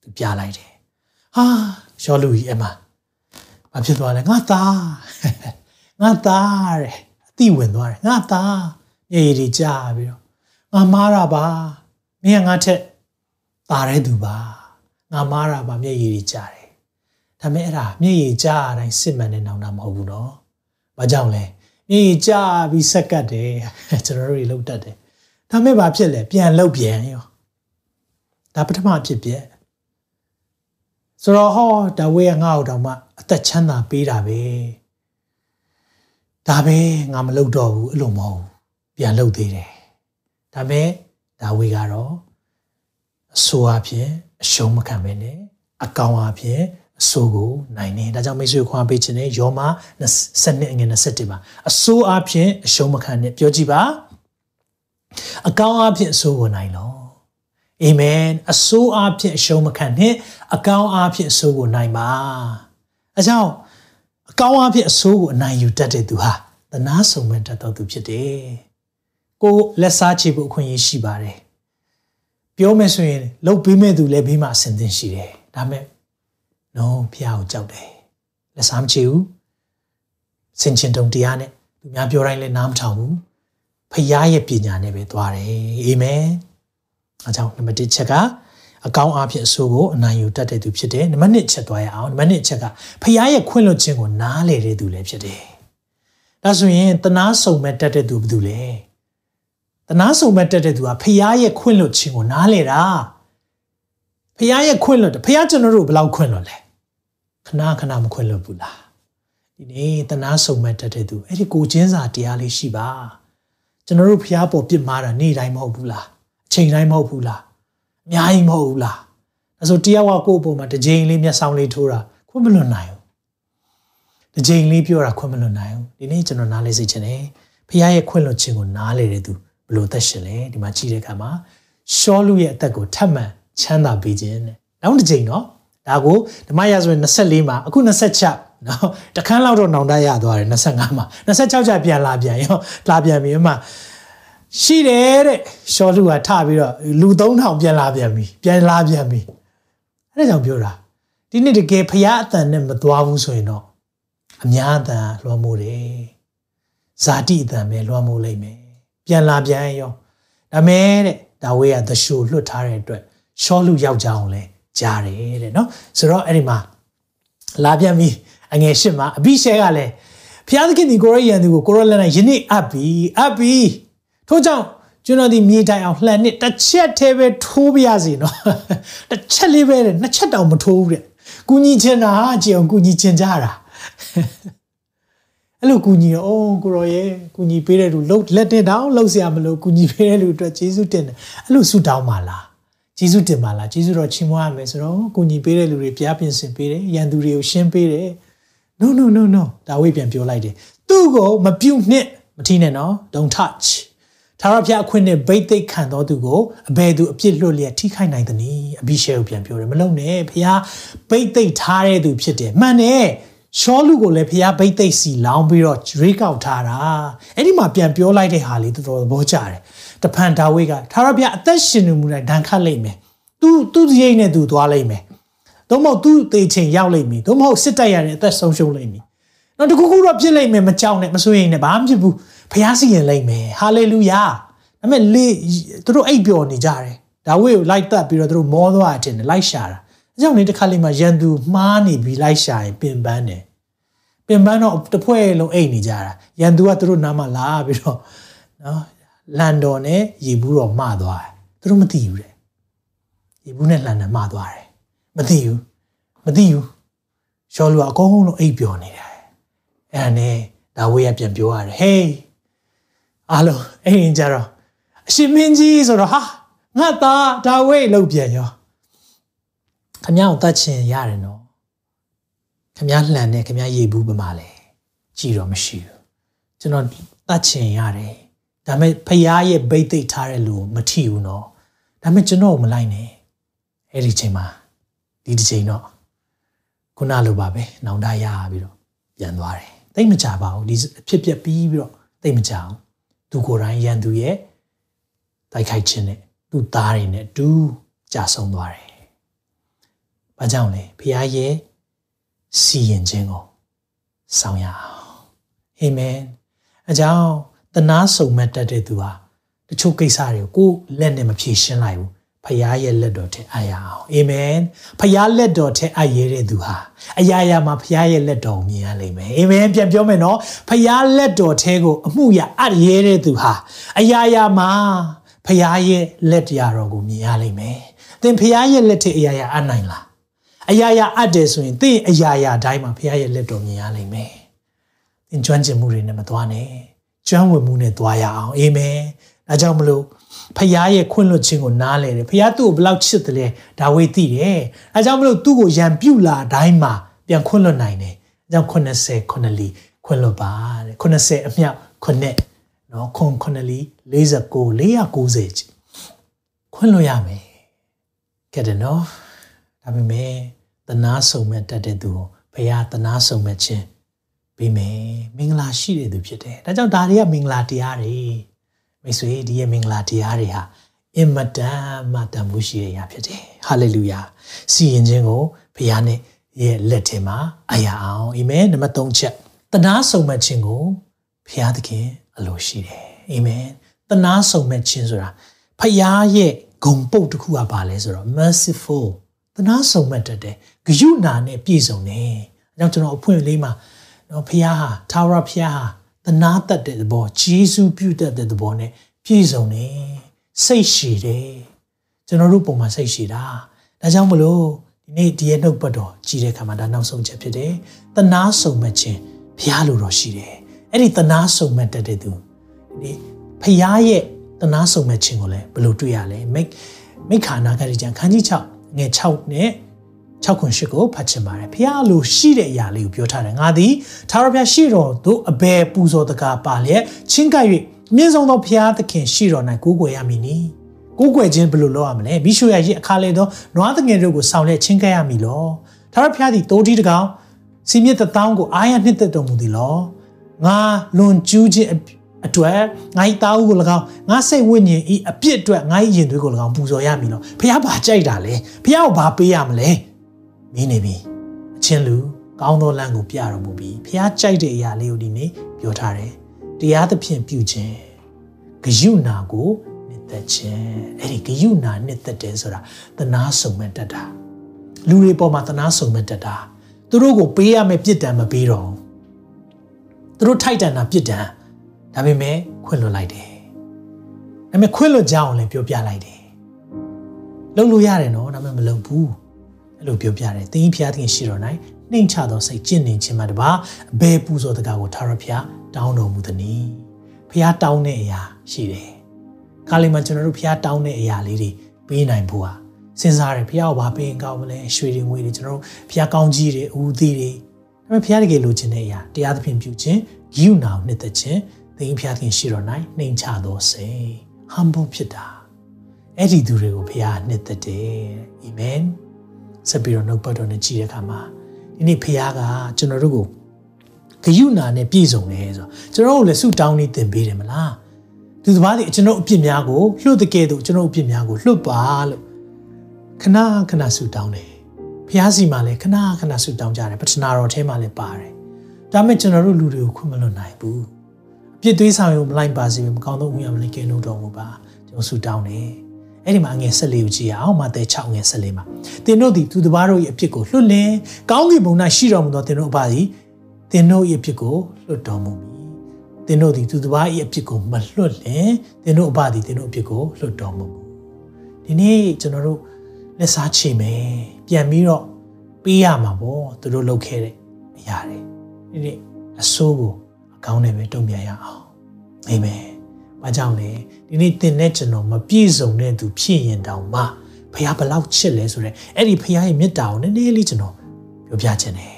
သူပြလိုက်တယ်ဟာရှောလူကြီးအမဘာဖြစ်သွားလဲငါသားငါသားတဲ့အတိဝင်သွားတယ်ငါသားမျက်ရည်တွေကျပြီးတော့ငါမားတာပါမင်းကငါထက်ตาတဲ့သူပါငါမားတာပါမျက်ရည်တွေကျတယ်ဒါပေမဲ့အဲ့ဒါမျက်ရည်ကျတိုင်းစစ်မှန်တဲ့နောင်တာမဟုတ်ဘူးနော်ဘာကြောင့်လဲမျက်ရည်ကျပြီးဆက်ကတ်တယ်ကျွန်တော်တို့တွေလှုပ်တတ်တယ် ဒါမဲ့ဘာဖြစ်လဲပြန်လှုပ်ပြန်ရောဒါပထမဖြစ်ပြက်ဆိုတော့ဟောဒါဝေးကငါ့ကိုတော့မှအသက်ချမ်းသာပေးတာပဲဒါပဲငါမလုပ်တော့ဘူးအဲ့လိုမဟုတ်ပြန်လှုပ်သေးတယ်ဒါမဲ့ဒါဝေးကတော့အဆိုးအဖြစ်အရှုံးမခံပဲနဲ့အကောင်အဖြစ်အဆိုးကိုနိုင်နေဒါကြောင့်မိတ်ဆွေခွန်ပေးခြင်းနဲ့ယောမ20အငယ်21မှာအဆိုးအဖြစ်အရှုံးမခံနဲ့ပြောကြည့်ပါ အကောင်းအဖြစ်အဆိုးကိုနိုင်လောအာမင်အဆိုးအဖြစ်အရှုံးမခံနဲ့အကောင်းအဖြစ်အဆိုးကိုနိုင်ပါအဲကြောင့်အကောင်းအဖြစ်အဆိုးကိုအနိုင်ယူတတ်တဲ့သူဟာသနာဆောင်မဲ့တတ်တော်သူဖြစ်တယ်ကိုလက်စားချေဖို့အခွင့်အရေးရှိပါတယ်ပြောမယ်ဆိုရင်လှုပ်ပေးမဲ့သူလည်းဘေးမှာအဆင်သင့်ရှိတယ်ဒါမဲ့နော်ဖះကိုကြောက်တယ်လက်စားမချေဘူးစင်ချင်တုံတရားနဲ့သူများပြောတိုင်းလည်းနားမထောင်ဘူး ဖခင်ရဲ့ပညာနဲ့ပဲသွားတယ်အာမင်အဲကြောင့်နံပါတ်1ချက်ကအကောင်းအဖြစ်အဆိုးကိုအနိုင်ယူတတ်တဲ့သူဖြစ်တယ်နံပါတ်2ချက်သွားရအောင်နံပါတ်2ချက်ကဖခင်ရဲ့ခွင့်လွှတ်ခြင်းကိုနားလေတဲ့သူလည်းဖြစ်တယ်ဒါဆိုရင်တနာဆုံမဲ့တတ်တဲ့သူဘယ်သူလဲတနာဆုံမဲ့တတ်တဲ့သူကဖခင်ရဲ့ခွင့်လွှတ်ခြင်းကိုနားလေတာဖခင်ရဲ့ခွင့်လွှတ်တယ်ဖခင်ကျွန်တော်တို့ဘယ်လောက်ခွင့်လွှတ်လဲခဏခဏမခွင့်လွှတ်ဘူးလားဒီနေ့တနာဆုံမဲ့တတ်တဲ့သူအဲ့ဒီကိုချင်းစာတရားလေးရှိပါ ကျွန်တော်တို့ဖျားပေါ်ပြစ်မှားတာနေ့တိုင်းမဟုတ်ဘူးလားအချိန်တိုင်းမဟုတ်ဘူးလားအများကြီးမဟုတ်ဘူးလားဒါဆိုတရားဝကိုယ့်အပေါ်မှာတစ်ကြိမ်လေးမျက်စောင်းလေးထိုးတာခွင့်မလွတ်နိုင်ဘူးတစ်ကြိမ်လေးပြောတာခွင့်မလွတ်နိုင်ဘူးဒီနေ့ကျွန်တော်နားလဲစေချင်တယ်ဖျားရဲ့ခွင့်လွတ်ခြင်းကိုနားလေတဲ့သူဘလို့သက်ရှင်လဲဒီမှာကြည့်တဲ့အခါမှာရှောလူရဲ့အသက်ကိုထပ်မံချမ်းသာပေးခြင်းတဲ့နောက်တစ်ကြိမ်နော်ဒါကိုဓမ္မရာဆိုရင်24မှာအခု26 နော်တခန်းလောက်တော့နောင်တရသွားတယ်25မှာ26ကျပြန်လာပြန်ရောလာပြန်ပြီးမှရှိတယ်တဲ့ရှောလူကထပြီးတော့လူ3000ပြန်လာပြန်ပြီပြန်လာပြန်ပြီအဲ့ဒါကြောင့်ပြောတာဒီနေ့တကယ်ဖရားအတန်နဲ့မသွားဘူးဆိုရင်တော့အများအတန်လွှမ်းမိုးတယ်ဇာတိအတန်ပဲလွှမ်းမိုးလိုက်မယ်ပြန်လာပြန်ရောဒါမဲ့တဲ့ဒါဝေးကသရှိုလွတ်ထားတဲ့အတွက်ရှောလူယောက်ျားအောင်လဲကြားတယ်တဲ့နော်ဆိုတော့အဲ့ဒီမှာလာပြန်ပြီ အငယ်ရှစ်မှာအဘိရှဲကလည်းဖျားသခင်ဒီကိုရယန်သူကိုကိုရလက်နဲ့ယနေ့အပ်ပြီအပ်ပြီထို့ကြောင့်ကျွန်တော်ဒီမြေတိုင်အောင်လှန်နှစ်တစ်ချက်သေးပဲထိုးပြရစီနော်တစ်ချက်လေးပဲတဲ့နှစ်ချက်တောင်မထိုးဘူးတဲ့ကုညီချင်တာကြည်အောင်ကုညီချင်ကြတာအဲ့လိုကုညီရောအိုးကိုရောရဲ့ကုညီပေးတဲ့လူလှုပ်လက်တင်တောင်လှုပ်เสียမလို့ကုညီပေးတဲ့လူအတွက်ကျေးဇူးတင်တယ်အဲ့လိုဆုတောင်းပါလားကျေးဇူးတင်ပါလားကျေးဇူးတော်ချီးမွမ်းရမယ်ဆိုတော့ကုညီပေးတဲ့လူတွေပြားပြင်ဆင်ပေးတယ်ရန်သူတွေကိုရှင်းပေးတယ် no no no no ဒါဝိပြန်ပြောလိုက်တယ်သူ့ကိုမပြုတ်နှစ်မထီးနဲ့နော် don't touch သာရဖျားအခွင့်နဲ့ဗိတ်သိက်ခံတော်သူကိုအဘယ်သူအပြစ်လွတ်လျက်ထိခိုက်နိုင်သနည်းအဘိရှဲကိုပြန်ပြောတယ်မလုံနဲ့ဖျားဗိတ်သိက်ထားတဲ့သူဖြစ်တယ်မှန်တယ်ရှောလူကိုလည်းဖျားဘိတ်သိက်စီလောင်းပြီးတော့ရွေးကောက်ထားတာအဲ့ဒီမှာပြန်ပြောလိုက်တဲ့ဟာလေးတော်တော်သဘောကျတယ်တဖန်ဒါဝိဒ်ကထာဝရဘုရားအသက်ရှင်နေမှုနဲ့ဒဏ်ခတ်လိုက်မယ်သူသူရိတ်နဲ့သူသွားလိုက်မယ် သို့မဟုတ်သူတေချင်ရောက်လိုက်ပြီသို့မဟုတ်စစ်တိုက်ရတဲ့အသက်ဆုံးရှုံးလိုက်ပြီနောက်တခုခုတော့ဖြစ်လိုက်မယ်မကြောက်နဲ့မစိုးရိမ်နဲ့ဘာမှဖြစ်ဘူးဖျားစီရင်လိုက်မယ်ဟာလေလုယာဒါပေမဲ့လေသူတို့အိပ်ပျော်နေကြတယ်ဒါဝိဒ်ကိုလိုက်တက်ပြီးတော့သူတို့မောသွားတယ်လိုက်ရှာတာအဲကြောင့်နေတစ်ခါလေးမှရန်သူမှားနေပြီးလိုက်ရှာရင်ပင်ပန်းတယ်ပင်ပန်းတော့တစ်ဖွဲ့လုံးအိတ်နေကြတာရန်သူကသူတို့နားမှာလာပြီးတော့နော်လန်တော်နဲ့ရေဘူးတော်မှားသွားတယ်သူတို့မသိဘူးတဲ့ရေဘူးနဲ့လန်တယ်မှားသွားတယ် မသိဘူးမသိဘူးရှောလူကအကုန်လုံးအိပ်ပျော်နေတယ်အဲ့ဒါနဲ့ဒါဝိရပြန်ပြောရတယ်ဟေးအားလုံးအိမ်ကြတော့အရှင်မင်းကြီးဆိုတော့ဟာငါသားဒါဝိလောက်ပြန်ရောခမ ्या ကိုတတ်ချင်ရတယ်နော်ခမ ्या လှန်နေခမ ्या ရေဘူးပမာလဲကြည်တော့မရှိဘူးကျွန်တော်တတ်ချင်ရတယ်ဒါပေမဲ့ဖရားရဲ့ဘိတ်သိက်ထားတဲ့လူမထီဘူးနော်ဒါပေမဲ့ကျွန်တော်မလိုက်နဲ့အဲ့ဒီချိန်မှာ ဒီတစ်ချိန်တော့ခုနလိုပါပဲနောင်တရပြီးတော့ပြန်သွားတယ်တိတ်မကြပါဘူးဒီဖြစ်ပြပြီးပြီးတော့တိတ်မကြအောင်သူကိုယ်တိုင်ရန်သူရဲ့တိုက်ခိုက်ခြင်းနဲ့သူ့သားတွေနဲ့တူကြာဆုံးသွားတယ်။ဘာကြောင့်လဲဖခင်ရဲ့စီရင်ခြင်းကိုဆောင်ရအောင်။အာမင်။အကြောင်းတနာဆုံမဲ့တတ်တဲ့သူဟာတချို့ကိစ္စတွေကိုကိုယ်လက်နဲ့မဖြေရှင်းလိုက်ဘူး။ ဖခင်ရဲ့လက်တော်ထဲအပ်ရအောင်။အာမင်။ဖခင်လက်တော်ထဲအပ်ရတဲ့သူဟာအရာရာမှာဖခင်ရဲ့လက်တော်ကိုမြင်ရလိမ့်မယ်။အာမင်။ပြန်ပြောမယ်နော်။ဖခင်လက်တော်ထဲကိုအမှုရအပ်ရတဲ့သူဟာအရာရာမှာဖခင်ရဲ့လက်တရားတော်ကိုမြင်ရလိမ့်မယ်။သင်ဖခင်ရဲ့လက်ထက်အရာရာအနိုင်လား။အရာရာအပ်တယ်ဆိုရင်သင်အရာရာတိုင်းမှာဖခင်ရဲ့လက်တော်မြင်ရလိမ့်မယ်။သင်ကျွမ်းကျင်မှုတွေနဲ့မသွားနဲ့။ကျွမ်းဝင်မှုနဲ့သွားရအောင်။အာမင်။ဒါကြောင့်မလို့ ဖခင်ရဲ့ခွင့်လွှတ်ခြင်းကိုနားလဲတယ်။ဖခင်သူ့ကိုဘယ်လောက်ချစ်တယ်လဲဒါဝိသိတယ်။အဲကြောင့်မလို့သူ့ကိုရံပြုတ်လာတိုင်းမှာပြန်ခွင့်လွှတ်နိုင်တယ်။အဲကြောင့်80 9လီခွင့်လွှတ်ပါတဲ့။80အမြောက်9နော်ခွန်9လီ49 490ခွင့်လွှတ်ရမယ်ကဲတယ်နော်ဒါပေမဲ့တနာဆုံမဲ့တတ်တဲ့သူကိုဘုရားတနာဆုံမဲ့ခြင်းပြီးမယ်မင်္ဂလာရှိတဲ့သူဖြစ်တယ်ဒါကြောင့်ဒါတွေကမင်္ဂလာတရားတွေ မိတ်ဆွေဒီရဲ့မင်္ဂလာတရားတွေဟာအင်မတန်မှတန်ဖိုးရှိတဲ့အရာဖြစ်တယ်ဟာလေလုယာစီရင်ခြင်းကိုဘုရားနဲ့ရဲ့လက်ထဲမှာအရာအောင်အာမင်နံပါတ်3ချက်တနာဆုံမဲ့ခြင်းကိုဘုရားသခင်အလိုရှိတယ်အာမင်တနာဆုံမဲ့ခြင်းဆိုတာဖရားရဲ့ဂုံပုတ်တစ်ခုကပါလဲဆိုတော့ merciful တနာဆုံမဲ့တတ်တယ်ဂယုဏနဲ့ပြည့်စုံတယ်အဲကြောင့်ကျွန်တော်အဖွင့်လေးမှာနော်ဖရားဟာသာဝရဖရားဟာ တနာတတ်တဲ့သဘောဂျေစုပြုတတ်တဲ့သဘောနဲ့ပြည့်စုံတယ်စိတ်ရှည်တယ်ကျွန်တော်တို့ပုံမှာစိတ်ရှည်တာဒါကြောင့်မလို့ဒီနေ့ဒီရဲ့နှုတ်ပတ်တော်ကြည်တဲ့ခါမှာဒါနောက်ဆုံးချက်ဖြစ်တယ်တနာဆုံမဲ့ခြင်းဘုရားလိုတော်ရှိတယ်အဲ့ဒီတနာဆုံမဲ့တတ်တဲ့သူဒီဖရားရဲ့တနာဆုံမဲ့ခြင်းကိုလည်းဘယ်လိုတွေ့ရလဲမိတ်မိခါနာဂရိကျန်ခန်းကြီး6ငယ်6နဲ့ 6ခွန်8ကိုဖတ်ချင်ပါတယ်ဖရားလိုရှိတဲ့အရာလေးကိုပြောထားတယ်ငါသည်သာရဖျားရှိတော်သို့အဘယ်ပူဇော်တကားပါလျက်ချင်းကပ်၍မြင့်ဆုံးသောဖရားသခင်ရှိတော်၌ကိုးကွယ်ရမည်နီကိုးကွယ်ခြင်းဘယ်လိုလုပ်ရမလဲမိရှုရရဲ့အခါလေသောနွားသငယ်တို့ကိုဆောင်လက်ချင်းကပ်ရမည်လောသာရဖျားသည်တိုးတီတကောင်စီမြစ်တထောင်းကိုအာရနှစ်သက်တော်မူသည်လောငါလွန်ကျူးခြင်းအတွက်ငါ့တာဦးကို၎င်းငါစိတ်ဝိညာဉ်ဤအပြစ်အတွက်ငါ့ရင်သွေးကို၎င်းပူဇော်ရမည်လို့ဖះဘာကြိုက်တာလဲဖះကိုဘာပေးရမလဲ မင်းနေပြီအချင်းလူကောင်းသောလမ်းကိုပြတော်မူပြီးဖះကြိုက်တဲ့အရာလေးကိုဒီနေ့ပြောထားတယ်တရားသဖြင့်ပြုခြင်းဂယုဏကိုနှစ်သက်ခြင်းအဲ့ဒီဂယုဏနှစ်သက်တယ်ဆိုတာတနာဆုံမဲ့တတ်တာလူတွေပေါ်မှာတနာဆုံမဲ့တတ်တာသူတို့ကိုပေးရမယ့်ပြစ်ဒဏ်မပေးတော့ဘူးသူတို့ထိုက်တန်တာပြစ်ဒဏ်ဒါပေမဲ့ခွင့်လွတ်လိုက်တယ်ဒါပေမဲ့ခွင့်လွတ်ကြအောင်လည်းပြောပြလိုက်တယ်လုံလို့ရတယ်နော်ဒါပေမဲ့မလုံဘူး အဲ့လိုပြောပြတယ်သင်ဖျားသခင်ရှိတော်၌နှိမ်ချသောစိတ်ကျင့်နေခြင်းမှာတပါအဘယ်ပူဇော်တကားကိုထာဝရဘုရားတောင်းတော်မူသည်။ဖျားတောင်းတဲ့အရာရှိတယ်။ခါလေးမှာကျွန်တော်တို့ဖျားတောင်းတဲ့အရာလေးတွေပေးနိုင်ဖို့ဟာစဉ်းစားတယ်ဖျားကိုဘာပေးရင်ကောင်းမလဲရွှေတွေငွေတွေကျွန်တော်တို့ဖျားကောင်းကြီးတွေဦးသီးတွေဒါပေမဲ့ဖျားတကယ်လိုချင်တဲ့အရာတရားသဖြင့်ပြုခြင်းဂိယူနာကိုနှစ်သက်ခြင်းသင်ဖျားခင်ရှိတော်၌နှိမ်ချသောစိတ် humble ဖြစ်တာအဲ့ဒီသူတွေကိုဘုရားနှစ်သက်တယ်အာမင် ဆက်ပြီးတော့နှုတ်ပတ်တော်နဲ့ကြည်တဲ့အခါမှာဒီဒီနေ့ဖခင်ကကျွန်တော်တို့ကိုဂယုဏနဲ့ပြည့်စုံတယ်ဆိုတော့ကျွန်တော်တို့လည်းဆုတောင်းနေသင်ပေးတယ်မလားသူတစ်ပါးဒီကျွန်တော်အပြစ်များကိုလွှတ်တကယ်တော့ကျွန်တော်အပြစ်များကိုလွှတ်ပါလို့ခဏခဏဆုတောင်းတယ်ဖျားစီမှာလည်းခဏခဏဆုတောင်းကြတယ်ပထနာတော်ထဲမှာလည်းပါတယ်ဒါမဲ့ကျွန်တော်တို့လူတွေကိုခွင့်မလွတ်နိုင်ဘူးအပြစ်သွေးဆောင်ရုံမလိုက်ပါစေမကောင်းသောဥယာမလေးကဲလို့တော်မူပါကျွန်တော်ဆုတောင်းတယ် အဲ့ဒီမှာငယ်ဆက်လေးကိုကြည့်အောင်မသက်6ငယ်ဆက်လေးမှာသင်တို့သည်သူတစ်ပါးတို့၏အပြစ်ကိုလွတ်လင်ကောင်းကင်ဘုံ၌ရှိတော်မူသောသင်တို့အပါသည်သင်တို့၏အပြစ်ကိုလွတ်တော်မူမည်သင်တို့သည်သူတစ်ပါး၏အပြစ်ကိုမလွတ်လင်သင်တို့အပါသည်သင်တို့အပြစ်ကိုလွတ်တော်မူမူဒီနေ့ကျွန်တော်တို့လက်စားချေမယ်ပြန်ပြီးတော့ပေးရမှာပေါ့သူတို့လုပ်ခဲ့တဲ့အရာတွေဒီနေ့အဆိုးကိုအကောင်းနဲ့ပဲတုံ့ပြန်ရအောင်အာမင်။ဘာကြောင့်လဲ ဒီနေ့သင်နဲ့ကျွန်တော်မပြည့်စုံတဲ့သူဖြစ်ရင်တောင်မှဖခင်ဘလောက်ချစ်လဲဆိုတော့အဲ့ဒီဖခင်ရဲ့မေတ္တာကိုနည်းနည်းလေးကျွန်တော်ပြောပြချင်တယ်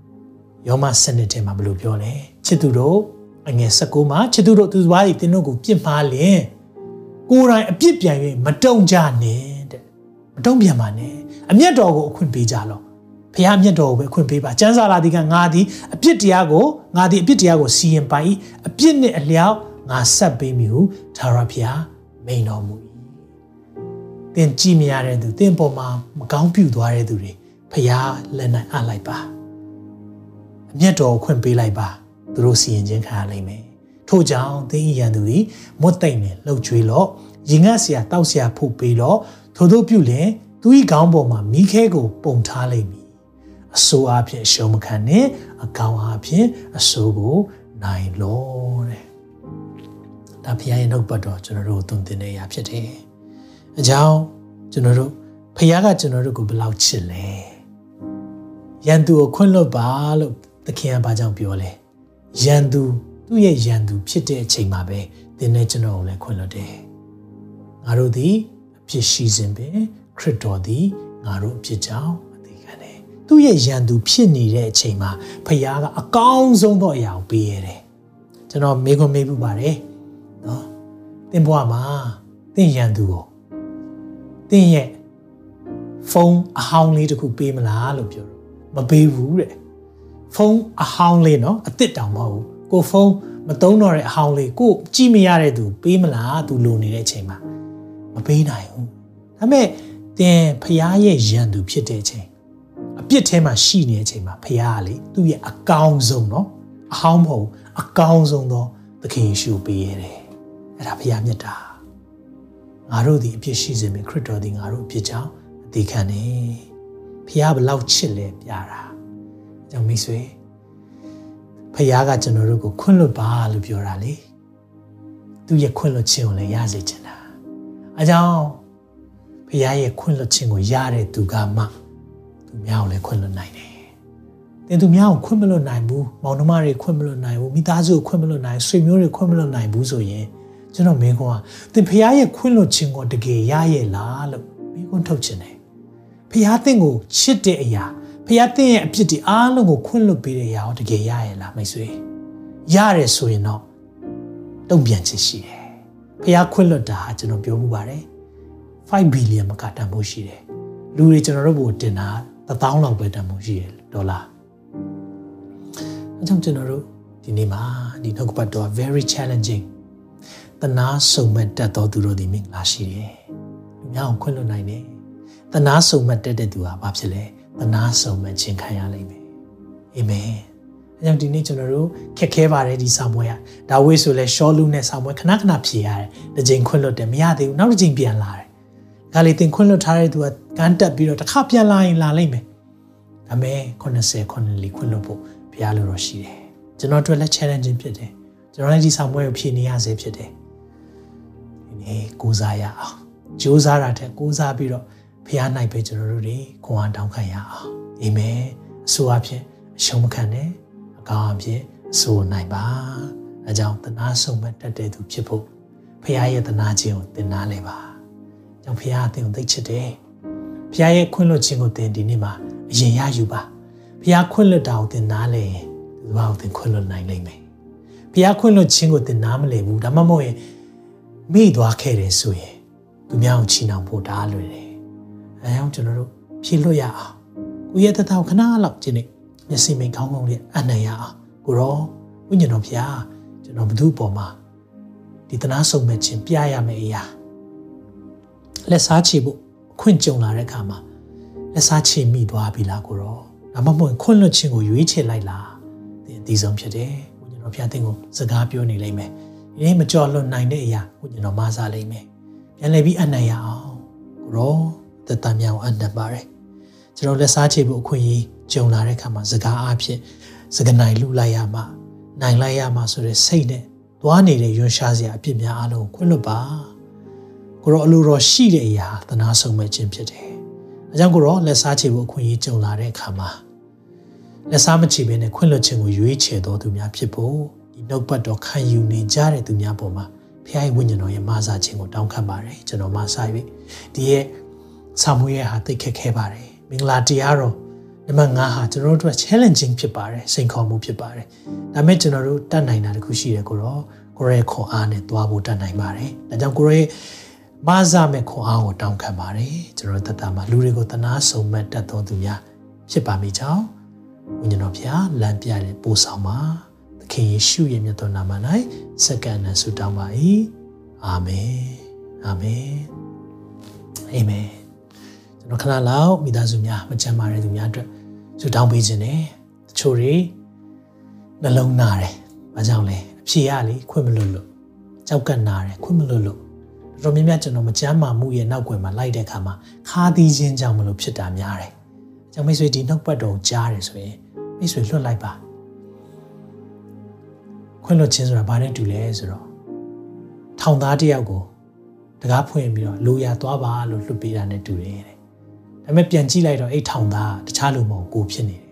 ။ယောမစနစ်ထဲမှာဘယ်လိုပြောလဲချစ်သူတို့အငယ်16မှာချစ်သူတို့သူသွားပြီးသင်တို့ကိုပြစ်မှားလင်ကိုယ်တိုင်အပြစ်ပြန်၍မတုံကြနဲ့တဲ့မတုံပြန်ပါနဲ့အမျက်တော်ကိုအခွင့်ပေးကြလော့ဖခင်အမျက်တော်ကိုပဲအခွင့်ပေးပါကျမ်းစာလာဒီကငါသည်အပြစ်တရားကိုငါသည်အပြစ်တရားကိုစီရင်ပိုင်အပြစ်နဲ့အလျောက် ငါဆက်ပေးမည်ဟုသာရဖျားမိန်တော်မူ၏သင်ကြည်မြရတဲ့သူသင်ပေါ်မှာမကောင်းပြုသွားတဲ့သူတွေဖျားလက်နိုင်အလိုက်ပါအမျက်တော်ကိုခွင့်ပေးလိုက်ပါသူတို့စီရင်ခြင်းခံရလိမ့်မယ်ထို့ကြောင့်သင်ဤရန်သူသည်မွတ်သိမ့်နဲ့လှုပ်ကြွေးလော့ရင်ငတ်စရာတောက်စရာဖို့ပေးလော့ထို့သောပြုလျင်သူ၏ခေါင်းပေါ်မှာမိခဲကိုပုံထားလိမ့်မည်အဆိုးအဖြစ်ရှုံးမခံနဲ့အကောင်အဖြစ်အဆိုးကိုနိုင်လော့တဲ့ ဒါဖခင်ရဲ့နှုတ်ပတ်တော်ကျွန်တော်တို့သွန်သင်နေရဖြစ်တယ်။အကြောင်းကျွန်တော်တို့ဖခင်ကကျွန်တော်တို့ကိုဘယ်လောက်ချစ်လဲ။ယန်သူကိုခွင့်လွတ်ပါလို့သခင်ကဘာကြောင့်ပြောလဲ။ယန်သူသူ့ရဲ့ယန်သူဖြစ်တဲ့အချိန်မှာပဲသင်နဲ့ကျွန်တော်ကိုလည်းခွင့်လွတ်တယ်။ငါတို့သည်အဖြစ်ရှိစဉ်ပင်ခရစ်တော်သည်ငါတို့အဖြစ်ကြောင့်အသေးခံတယ်။သူ့ရဲ့ယန်သူဖြစ်နေတဲ့အချိန်မှာဖခင်ကအကောင်းဆုံးသောအရာကိုပေးရတယ်။ကျွန်တော်မေးခွန်းမေးဖို့ပါတယ်။နော် သင်ဘဝမှာသင်ရန်သူကိုသင်ရဲ့ဖုန်းအဟောင်းလေးတစ်ခုပေးမလားလို့ပြောတော့မပေးဘူးတဲ့ဖုန်းအဟောင်းလေးနော်အစ်စ်တောင်မဟုတ်ဘူးကိုဖုန်းမသုံးတော့တဲ့အဟောင်းလေးကိုကြည့်မရတဲ့သူပေးမလားသူလိုနေတဲ့အချိန်မှာမပေးနိုင်ဘူးဒါပေမဲ့သင်ဖရားရဲ့ရန်သူဖြစ်တဲ့အချိန်အပြစ်ထဲမှာရှိနေတဲ့အချိန်မှာဖရားကလေသူ့ရဲ့အကောင်းဆုံးနော်အဟောင်းမဟုတ်အကောင်းဆုံးသောသခင်ယေရှုပေးရတယ် အဲ့ဒါဘုရားမြတ်တာငါတို့ဒီအပြစ်ရှိစေမယ်ခရစ်တော်ဒီငါတို့အပြစ်ကြောင့်အသေးခံနေဘုရားဘလောက်ချစ်လဲပြတာအကြောင်းမိတ်ဆွေဘုရားကကျွန်တော်တို့ကိုခွင့်လွတ်ပါလို့ပြောတာလေသူရဲ့ခွင့်လွတ်ခြင်းကိုလည်းရစေချင်တာအကြောင်းဘုရားရဲ့ခွင့်လွတ်ခြင်းကိုရတဲ့သူကမှသူများကိုလည်းခွင့်လွတ်နိုင်တယ်တင်သူများကိုခွင့်မလွတ်နိုင်ဘူးမောင်နှမတွေခွင့်မလွတ်နိုင်ဘူးမိသားစုကိုခွင့်မလွတ်နိုင်ဆွေမျိုးတွေခွင့်မလွတ်နိုင်ဘူးဆိုရင် ကျွန်တော်မင်းကွာသင်ဖခင်ရဲ့ခွင့်လွှတ်ခြင်းကိုတကယ်ရရဲ့လားလို့မိကွန်းထုတ်ခြင်းတယ်ဖခင်သင်ကိုချစ်တဲ့အရာဖခင်သင်ရဲ့အပြစ်တွေအားလုံးကိုခွင့်လွှတ်ပေးတဲ့အရာကိုတကယ်ရရဲ့လားမိတ်ဆွေရတယ်ဆိုရင်တော့တုံ့ပြန်ခြင်းရှိတယ်ဖခင်ခွင့်လွှတ်တာကျွန်တော်ပြောမှုပါတယ်5ဘီလီယံမကတန်ဖို့ရှိတယ်လူတွေကျွန်တော်တို့ကိုတင်တာ1000လောက်ပဲတန်ဖို့ရှိတယ်ဒေါ်လာအဲကြောင့်ကျွန်တော်တို့ဒီနေ့မှာဒီနှုတ်ကပတ်တော် very challenging တနာစုံမဲ့တက်တော်သူတို့ဒီမင်္ဂလာရှိတယ်။လူများကိုခွင့်လွှတ်နိုင်တယ်။တနာစုံမဲ့တက်တဲ့သူဟာဘာဖြစ်လဲ။တနာစုံမဲ့ခြင်းခံရလိမ့်မယ်။အာမင်။အဲကြောင့်ဒီနေ့ကျွန်တော်တို့ခက်ခဲပါတယ်ဒီစာမွေးကဒါဝိဆိုလဲရှောလူနဲ့စာမွေးခဏခဏဖြေရတယ်။တစ်ချိန်ခွင့်လွှတ်တယ်မရသေးဘူးနောက်တစ်ချိန်ပြန်လာတယ်။ဒါလေသင်ခွင့်လွှတ်ထားတဲ့သူကကန်းတက်ပြီးတော့တစ်ခါပြန်လာရင်လာလိမ့်မယ်။ဒါပေမဲ့80 90လီခွင့်လွှတ်ဖို့ဘုရားလိုတော့ရှိတယ်။ကျွန်တော်တို့လည်း challenge ဖြစ်တယ်။ကျွန်တော်လည်းဒီစာမွေးကိုဖြေနေရစေဖြစ်တယ်။ နေကိုးစားရအောင်ကြိုးစားတာတဲ့ကိုးစားပြီးတော့ဖះနိုင်ပဲကျွန်တော်တို့တွေခွန်အားတောင်းခံရအောင်အာမင်အဆိုအဖြစ်အရှုံးမခံနဲ့အကောင်းအဖြစ်အဆိုနိုင်ပါအဲကြောင့်တနာဆုံးမတတ်တဲ့သူဖြစ်ဖို့ဖះရဲ့တနာခြင်းကိုသင်နာလဲပါကြောင့်ဖះအသင်ကိုသိချစ်တယ်ဖះရဲ့ခွင့်လွှတ်ခြင်းကိုသင်ဒီနေ့မှာအရင်ရယူပါဖះခွင့်လွှတ်တာကိုသင်နာလဲသူဘာကိုသင်ခွင့်လွှတ်နိုင်လိမ့်မယ်ဖះခွင့်လွှတ်ခြင်းကိုသင်နာမလဲဘူးဒါမှမဟုတ်ရင် မိသွားခဲ့တယ်ဆိုရင်သူများကိုချီနှောင်ဖို့ဒါလွယ်တယ်။အဲကြောင့်ကျွန်တော်တို့ဖြည့်လွတ်ရအောင်ဖကိုရဲ့တထောက်ခဏလောက်ဒီနေ့မျက်စိမိတ်ကောင်းကောင်းလေးအနံ့ရအောင်ကိုရောဝိညာဉ်တော်ဖျားကျွန်တော်ဘု து ပေါ်မှာဒီတနာဆုံးမဲ့ခြင်းပြရမယ့်အရာလက်စားချေဖို့အခွင့်ကြုံလာတဲ့အခါမှာလက်စားချေမိသွားပြီလားကိုရောဒါမှမဟုတ်ခွင့်လွတ်ခြင်းကိုရွေးချယ်လိုက်လားဒီအသေးဆုံးဖြစ်တယ်ဝိညာဉ်တော်ဖျားသင်ကိုစကားပြောနေလိမ့်မယ် ဒီနေ့မကြော်လွတ်နိုင်တဲ့အရာဝိညာဉ်တော်မဆာလိမ့်မယ်ပြန်လည်ပြီးအနံ့ရအောင်ကိုရောတတမြောင်အနံ့ပါတယ်ကျွန်တော်လက်စားချေဖို့အခွင့်အရေးကြုံလာတဲ့အခါမှာစကားအဖြစ်စကနိုင်လူလိုက်ရမှာနိုင်လိုက်ရမှာဆိုတဲ့စိတ်နဲ့သွားနေတဲ့ယွန်ရှားစရာအပြစ်များအလုံးခွင့်လွတ်ပါကိုရောအလိုတော်ရှိတဲ့အရာသနာဆုံးမဲ့ခြင်းဖြစ်တယ်။အဲကြောင့်ကိုရောလက်စားချေဖို့အခွင့်အရေးကြုံလာတဲ့အခါမှာလက်စားမချေဘဲနဲ့ခွင့်လွတ်ခြင်းကိုရွေးချယ်တော်သူများဖြစ်ဖို့ဒီ နှုတ်ပတ်တော်ခံယူနေကြတဲ့သူများပေါ်မှာဖခင်ဝိညာဉ်တော်ရဲ့မဆာခြင်းကိုတောင်းခံပါတယ်ကျွန်တော်မဆာ၍ဒီရဲ့ဆာမွေးရဲ့ဟာသိခက်ခဲပါတယ်မင်္ဂလာတရားတော်နံပါတ်5ဟာကျွန်တော်တို့အတွက် challenging ဖြစ်ပါတယ်စိန်ခေါ်မှုဖြစ်ပါတယ်ဒါပေမဲ့ကျွန်တော်တို့တတ်နိုင်တာတခုရှိတယ်ကိုတော့ကိုရဲခွန်အားနဲ့သွားဖို့တတ်နိုင်ပါတယ်ဒါကြောင့်ကိုရဲမဆာမဲ့ခွန်အားကိုတောင်းခံပါတယ်ကျွန်တော်တတ်တာမှာလူတွေကိုတနာဆုံးမဲ့တတ်တော်သူများဖြစ်ပါမိကြောင်းဝိညာဉ်တော်ဖျားလမ်းပြတဲ့ပို့ဆောင်ပါသ ခင်ယေရှုရဲ့မြတ်တော်နာမ၌စက္ကန့်နဲ့ဆုတောင်းပါ၏အာမင်အာမင်အာမင်ကျွန်တော်ခဏလောက်မိသားစုများမချမ်းပါတဲ့သူများအတွက်ဆုတောင်းပေးခြင်းနဲ့တချို့တွေနှလုံးနာတယ်။ဘာကြောင့်လဲအဖြေရလေခွင့်မလွတ်လို့ကြောက်ကနာတယ်ခွင့်မလွတ်လို့တော်တော်များများကျွန်တော်မချမ်းမာမှုရဲ့နောက်ွယ်မှာလိုက်တဲ့အခါမှာခါသီးခြင်းကြောင့်မလို့ဖြစ်တာများတယ်။ကျွန်မိတ်ဆွေဒီနှုတ်ပတ်တော်ကြားတယ်ဆိုရင်မိတ်ဆွေလွတ်လိုက်ပါ။ ခွင့်လွတ်ခြင်းဆိုတာဘာနဲ့တူလဲဆိုတော့ထောင်သားတယောက်ကိုတကားဖွင့်ပြီးတော့လိုရသွားပါလို့လွတ်ပေးတာနဲ့တူတယ်တဲ့ဒါပေမဲ့ပြန်ကြည့်လိုက်တော့အဲ့ထောင်သားတခြားလူမဟုတ်ကိုဖြစ်နေတယ်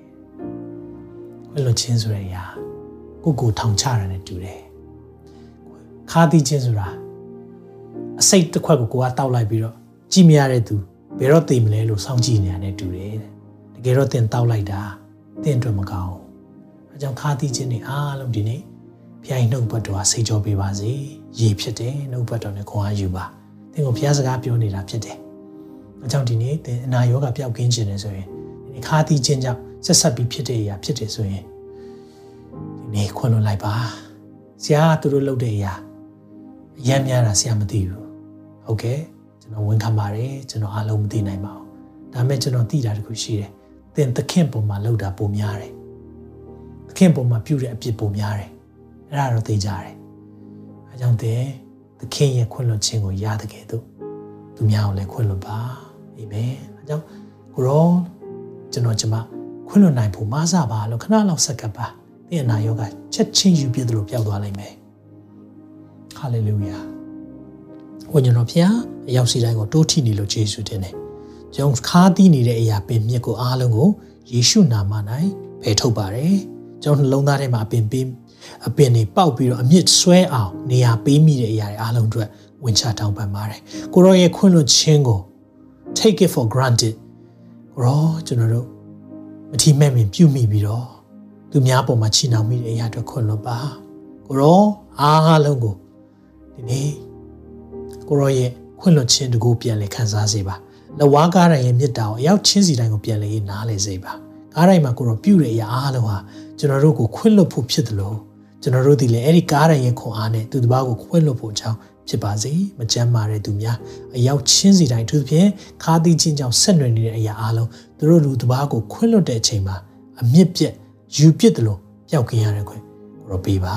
ခွင့်လွတ်ခြင်းဆိုတဲ့အရာကိုကိုထောင်ချတာနဲ့တူတယ်ခါတိခြင်းဆိုတာအစိတ်တစ်ခွက်ကိုကိုကတောက်လိုက်ပြီးတော့ကြည့်မရတဲ့သူဘယ်တော့သိမလဲလို့စောင့်ကြည့်နေရတယ်တူတယ်တဲ့တကယ်တော့တင်တောက်လိုက်တာတင်အတွက်မကောင်းဘူးအဲကြောင့်ခါတိခြင်းတွေအားလုံးဒီနေ့ ဘုရားနှုတ်ဘတ်တော်ဆိတ်ကြောပေးပါစေရေဖြစ်တယ်နှုတ်ဘတ်တော်နဲ့ခွန်အားယူပါသင်ကိုဘုရားစကားပြောနေတာဖြစ်တယ်အကြောင်းဒီနေ့သင်အနာရောဂါပျောက်ကင်းခြင်းနေဆိုရင်ဒီခါသီးခြင်းကြောင့်ဆက်ဆက်ပြီးဖြစ်တဲ့အရာဖြစ်တယ်ဆိုရင်ဒီနေ့ခွင့်လွှတ်လိုက်ပါဆရာသူတို့လုပ်တဲ့အရာအယံများတာဆရာမသိဘူးဟုတ်ကဲ့ကျွန်တော်ဝန်ခံပါတယ်ကျွန်တော်အားလုံးမသိနိုင်ပါဘူးဒါပေမဲ့ကျွန်တော်သိတာတခုရှိတယ်သင်သခင်ပုံမှာလုပ်တာပုံများတယ်သခင်ပုံမှာပြုတဲ့အပြစ်ပုံများတယ် အဲ့ဒါတော့သိကြတယ်အဲကြောင့်သင်သခင်ရဲ့ခွင့်လွှတ်ခြင်းကိုရတဲ့ကဲ့သို့သူများကိုလည်းခွင့်လွှတ်ပါအာမင်အဲကြောင့်ကိုရောကျွန်တော်ကျမခွင့်လွှတ်နိုင်ဖို့မဆပါလို့ခဏလောက်ဆက်ကပ်ပါသင်အနာရောဂါချက်ချင်းယူပြစ်သလိုပျောက်သွားလိမ့်မယ်ဟာလေလုယာဝိညာဉ်တော်ဖျားအရောက်စီတိုင်းကိုတိုးထိနေလို့ယေရှုတင်တယ်ကျွန်တော်ခါးသီးနေတဲ့အရာပင်မြစ်ကိုအားလုံးကိုယေရှုနာမ၌ဖယ်ထုတ်ပါတယ်ကျွန်တော်နှလုံးသားထဲမှာအပင်ပေး အပင်တွေပေါက်ပြီးတော့အမြင့်ဆွဲအောင်နေရာပေးမိတဲ့အရာတွေအားလုံးအတွက်ဝင်ချတောင်းပန်ပါတယ်ကိုရောရဲ့ခွင့်လွှတ်ခြင်းကို take it for granted ကိုရောကျွန်တော်တို့မထီမဲ့မြင်ပြုမိပြီးတော့သူများပေါ်မှာချီနှောင်မိတဲ့အရာတွေခွင့်လွှတ်ပါကိုရောအားလုံးကိုဒီနေ့ကိုရောရဲ့ခွင့်လွှတ်ခြင်းတကူပြန်လဲခံစားစေပါလဝါကားတိုင်းရဲ့မြစ်တာကိုအရောက်ချင်းစီတိုင်းကိုပြန်လဲနားလဲစေပါကားတိုင်းမှာကိုရောပြုတဲ့အရာအားလုံးဟာကျွန်တော်တို့ကိုခွင့်လွှတ်ဖို့ဖြစ်တယ်လို့ ကျွန်တော်တို့ဒီလေအဲ့ဒီကားတိုင်းရဲ့ခွန်အားနဲ့သူတစ်ပါးကိုခွင့်လွှတ်ဖို့အကြောင်းဖြစ်ပါစေမကြမ်းမာတဲ့သူများအရောက်ချင်းစီတိုင်းသူဖြင့်ခါးသီးချင်းကြောင့်ဆက်နွယ်နေတဲ့အရာအလုံးသူတို့လူတစ်ပါးကိုခွင့်လွတ်တဲ့အချိန်မှာအမြင့်ပြက်ယူပြစ်တယ်လို့ပျောက်ကင်းရတဲ့ခွင့်ကိုရောပေးပါ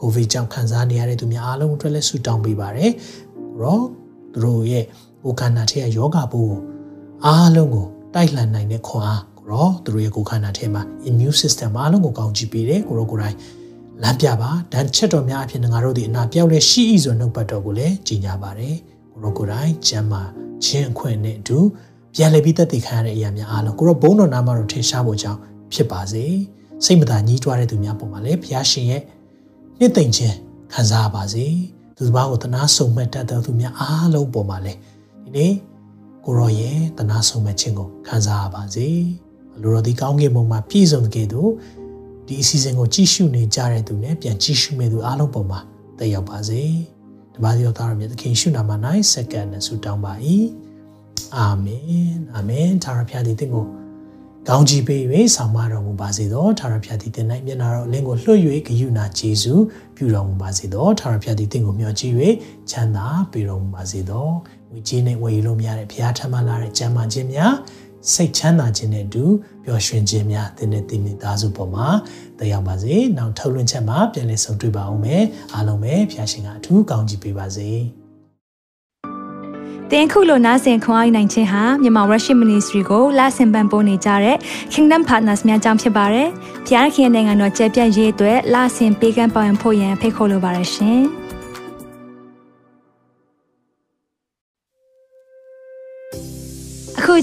ကိုဗစ်ကြောင့်ခံစားနေရတဲ့သူများအားလုံးအတွက်လည်းဆုတောင်းပေးပါရယ်ကိုရောသူတို့ရဲ့ကိုယ်ခန္ဓာထဲကယောဂပိုးကိုအားလုံးကိုတိုက်လှန်နိုင်တဲ့ခွန်အားကိုရောသူတို့ရဲ့ကိုယ်ခန္ဓာထဲမှာ immune system အားလုံးကိုကောင်းကြည့်ပေးတယ်ကိုရောကိုယ်တိုင် လမ်းပြပါဒဏ်ချက်တော်များအဖြစ်ငါတို့ဒီအနာပြောက်လဲရှိဤဆိုနှုတ်ပတ်တော်ကိုလည်းကြီးညာပါတယ်ကိုရောကိုယ်တိုင်ကျမ်းမာခြင်းအခွင့်နဲ့အတူပြန်လည်ပြီးသက်သေခံရတဲ့အရာများအားလုံးကိုရောဘုန်းတော်နာမတော်ထင်ရှားဖို့ကြောင့်ဖြစ်ပါစေစိတ်မသာညှိတွားတဲ့သူများပုံမှာလည်းဘုရားရှင်ရဲ့နှစ်သိမ့်ခြင်းခံစားပါစေသူတစ်ပါးကိုတနာဆုံမဲ့တတ်တဲ့သူများအားလုံးပုံမှာလည်းဒီနေ့ကိုရောရဲ့တနာဆုံမဲ့ခြင်းကိုခံစားပါစေလူတော်ဒီကောင်းကင်ဘုံမှာပြည့်စုံတဲ့ကဲ့သို့ ဒီအစီအစဉ်ကိုကြည့်ရှုနေကြတဲ့သူနဲ့ပြန်ကြည့်ရှုမဲ့သူအားလုံးပေါ်မှာတက်ရောက်ပါစေ။တပါးသောသားတော်မြတ်သခင်ရှုနာမှာနိုင်စက္ကန့်နဲ့ဆုတောင်းပါ၏။အာမင်။အာမင်။သာရဖျားသည်တင့်ကိုကောင်းကြီးပေး၍ဆောင်မတော်မူပါစေသောထာဝရဘုရားသည်တင်၌မျက်နာတော်အလင်းကိုလွှတ်၍ဂယုဏကျေးဇူးပြုတော်မူပါစေသောထာဝရဘုရားသည်တင့်ကိုမျှော်ကြည့်၍ချမ်းသာပေးတော်မူပါစေသောငွေကြေးနဲ့ဝယ်ယူလို့မရတဲ့ဘုရားထမလာတဲ့ကြံမှခြင်းများ စိတ်ချမ်းသာခြင်းနဲ့အတူပျော်ရွှင်ခြင်းများသင်တဲ့တိမိသားစုပေါ်မှာတရားပါစေ။နောက်ထုတ်လွှင့်ချက်မှာပြန်လည်ဆုံတွေ့ပါအောင်မယ်။အားလုံးပဲဖျားရှင်ကအထူးကောင်းချီးပေးပါစေ။တင်ခုလိုနာဆင်ခွန်အားနိုင်ခြင်းဟာမြန်မာ Worship Ministry ကိုလာဆင်ပန်ပိုးနေကြတဲ့ Kingdom Partners များအကြောင်းဖြစ်ပါတယ်။ဖျားခင်နိုင်ငံတော်ကျယ်ပြန့်ရေးအတွက်လာဆင်ပေးကမ်းပောင်းဖို့ရန်ဖိတ်ခေါ်လိုပါတယ်ရှင်။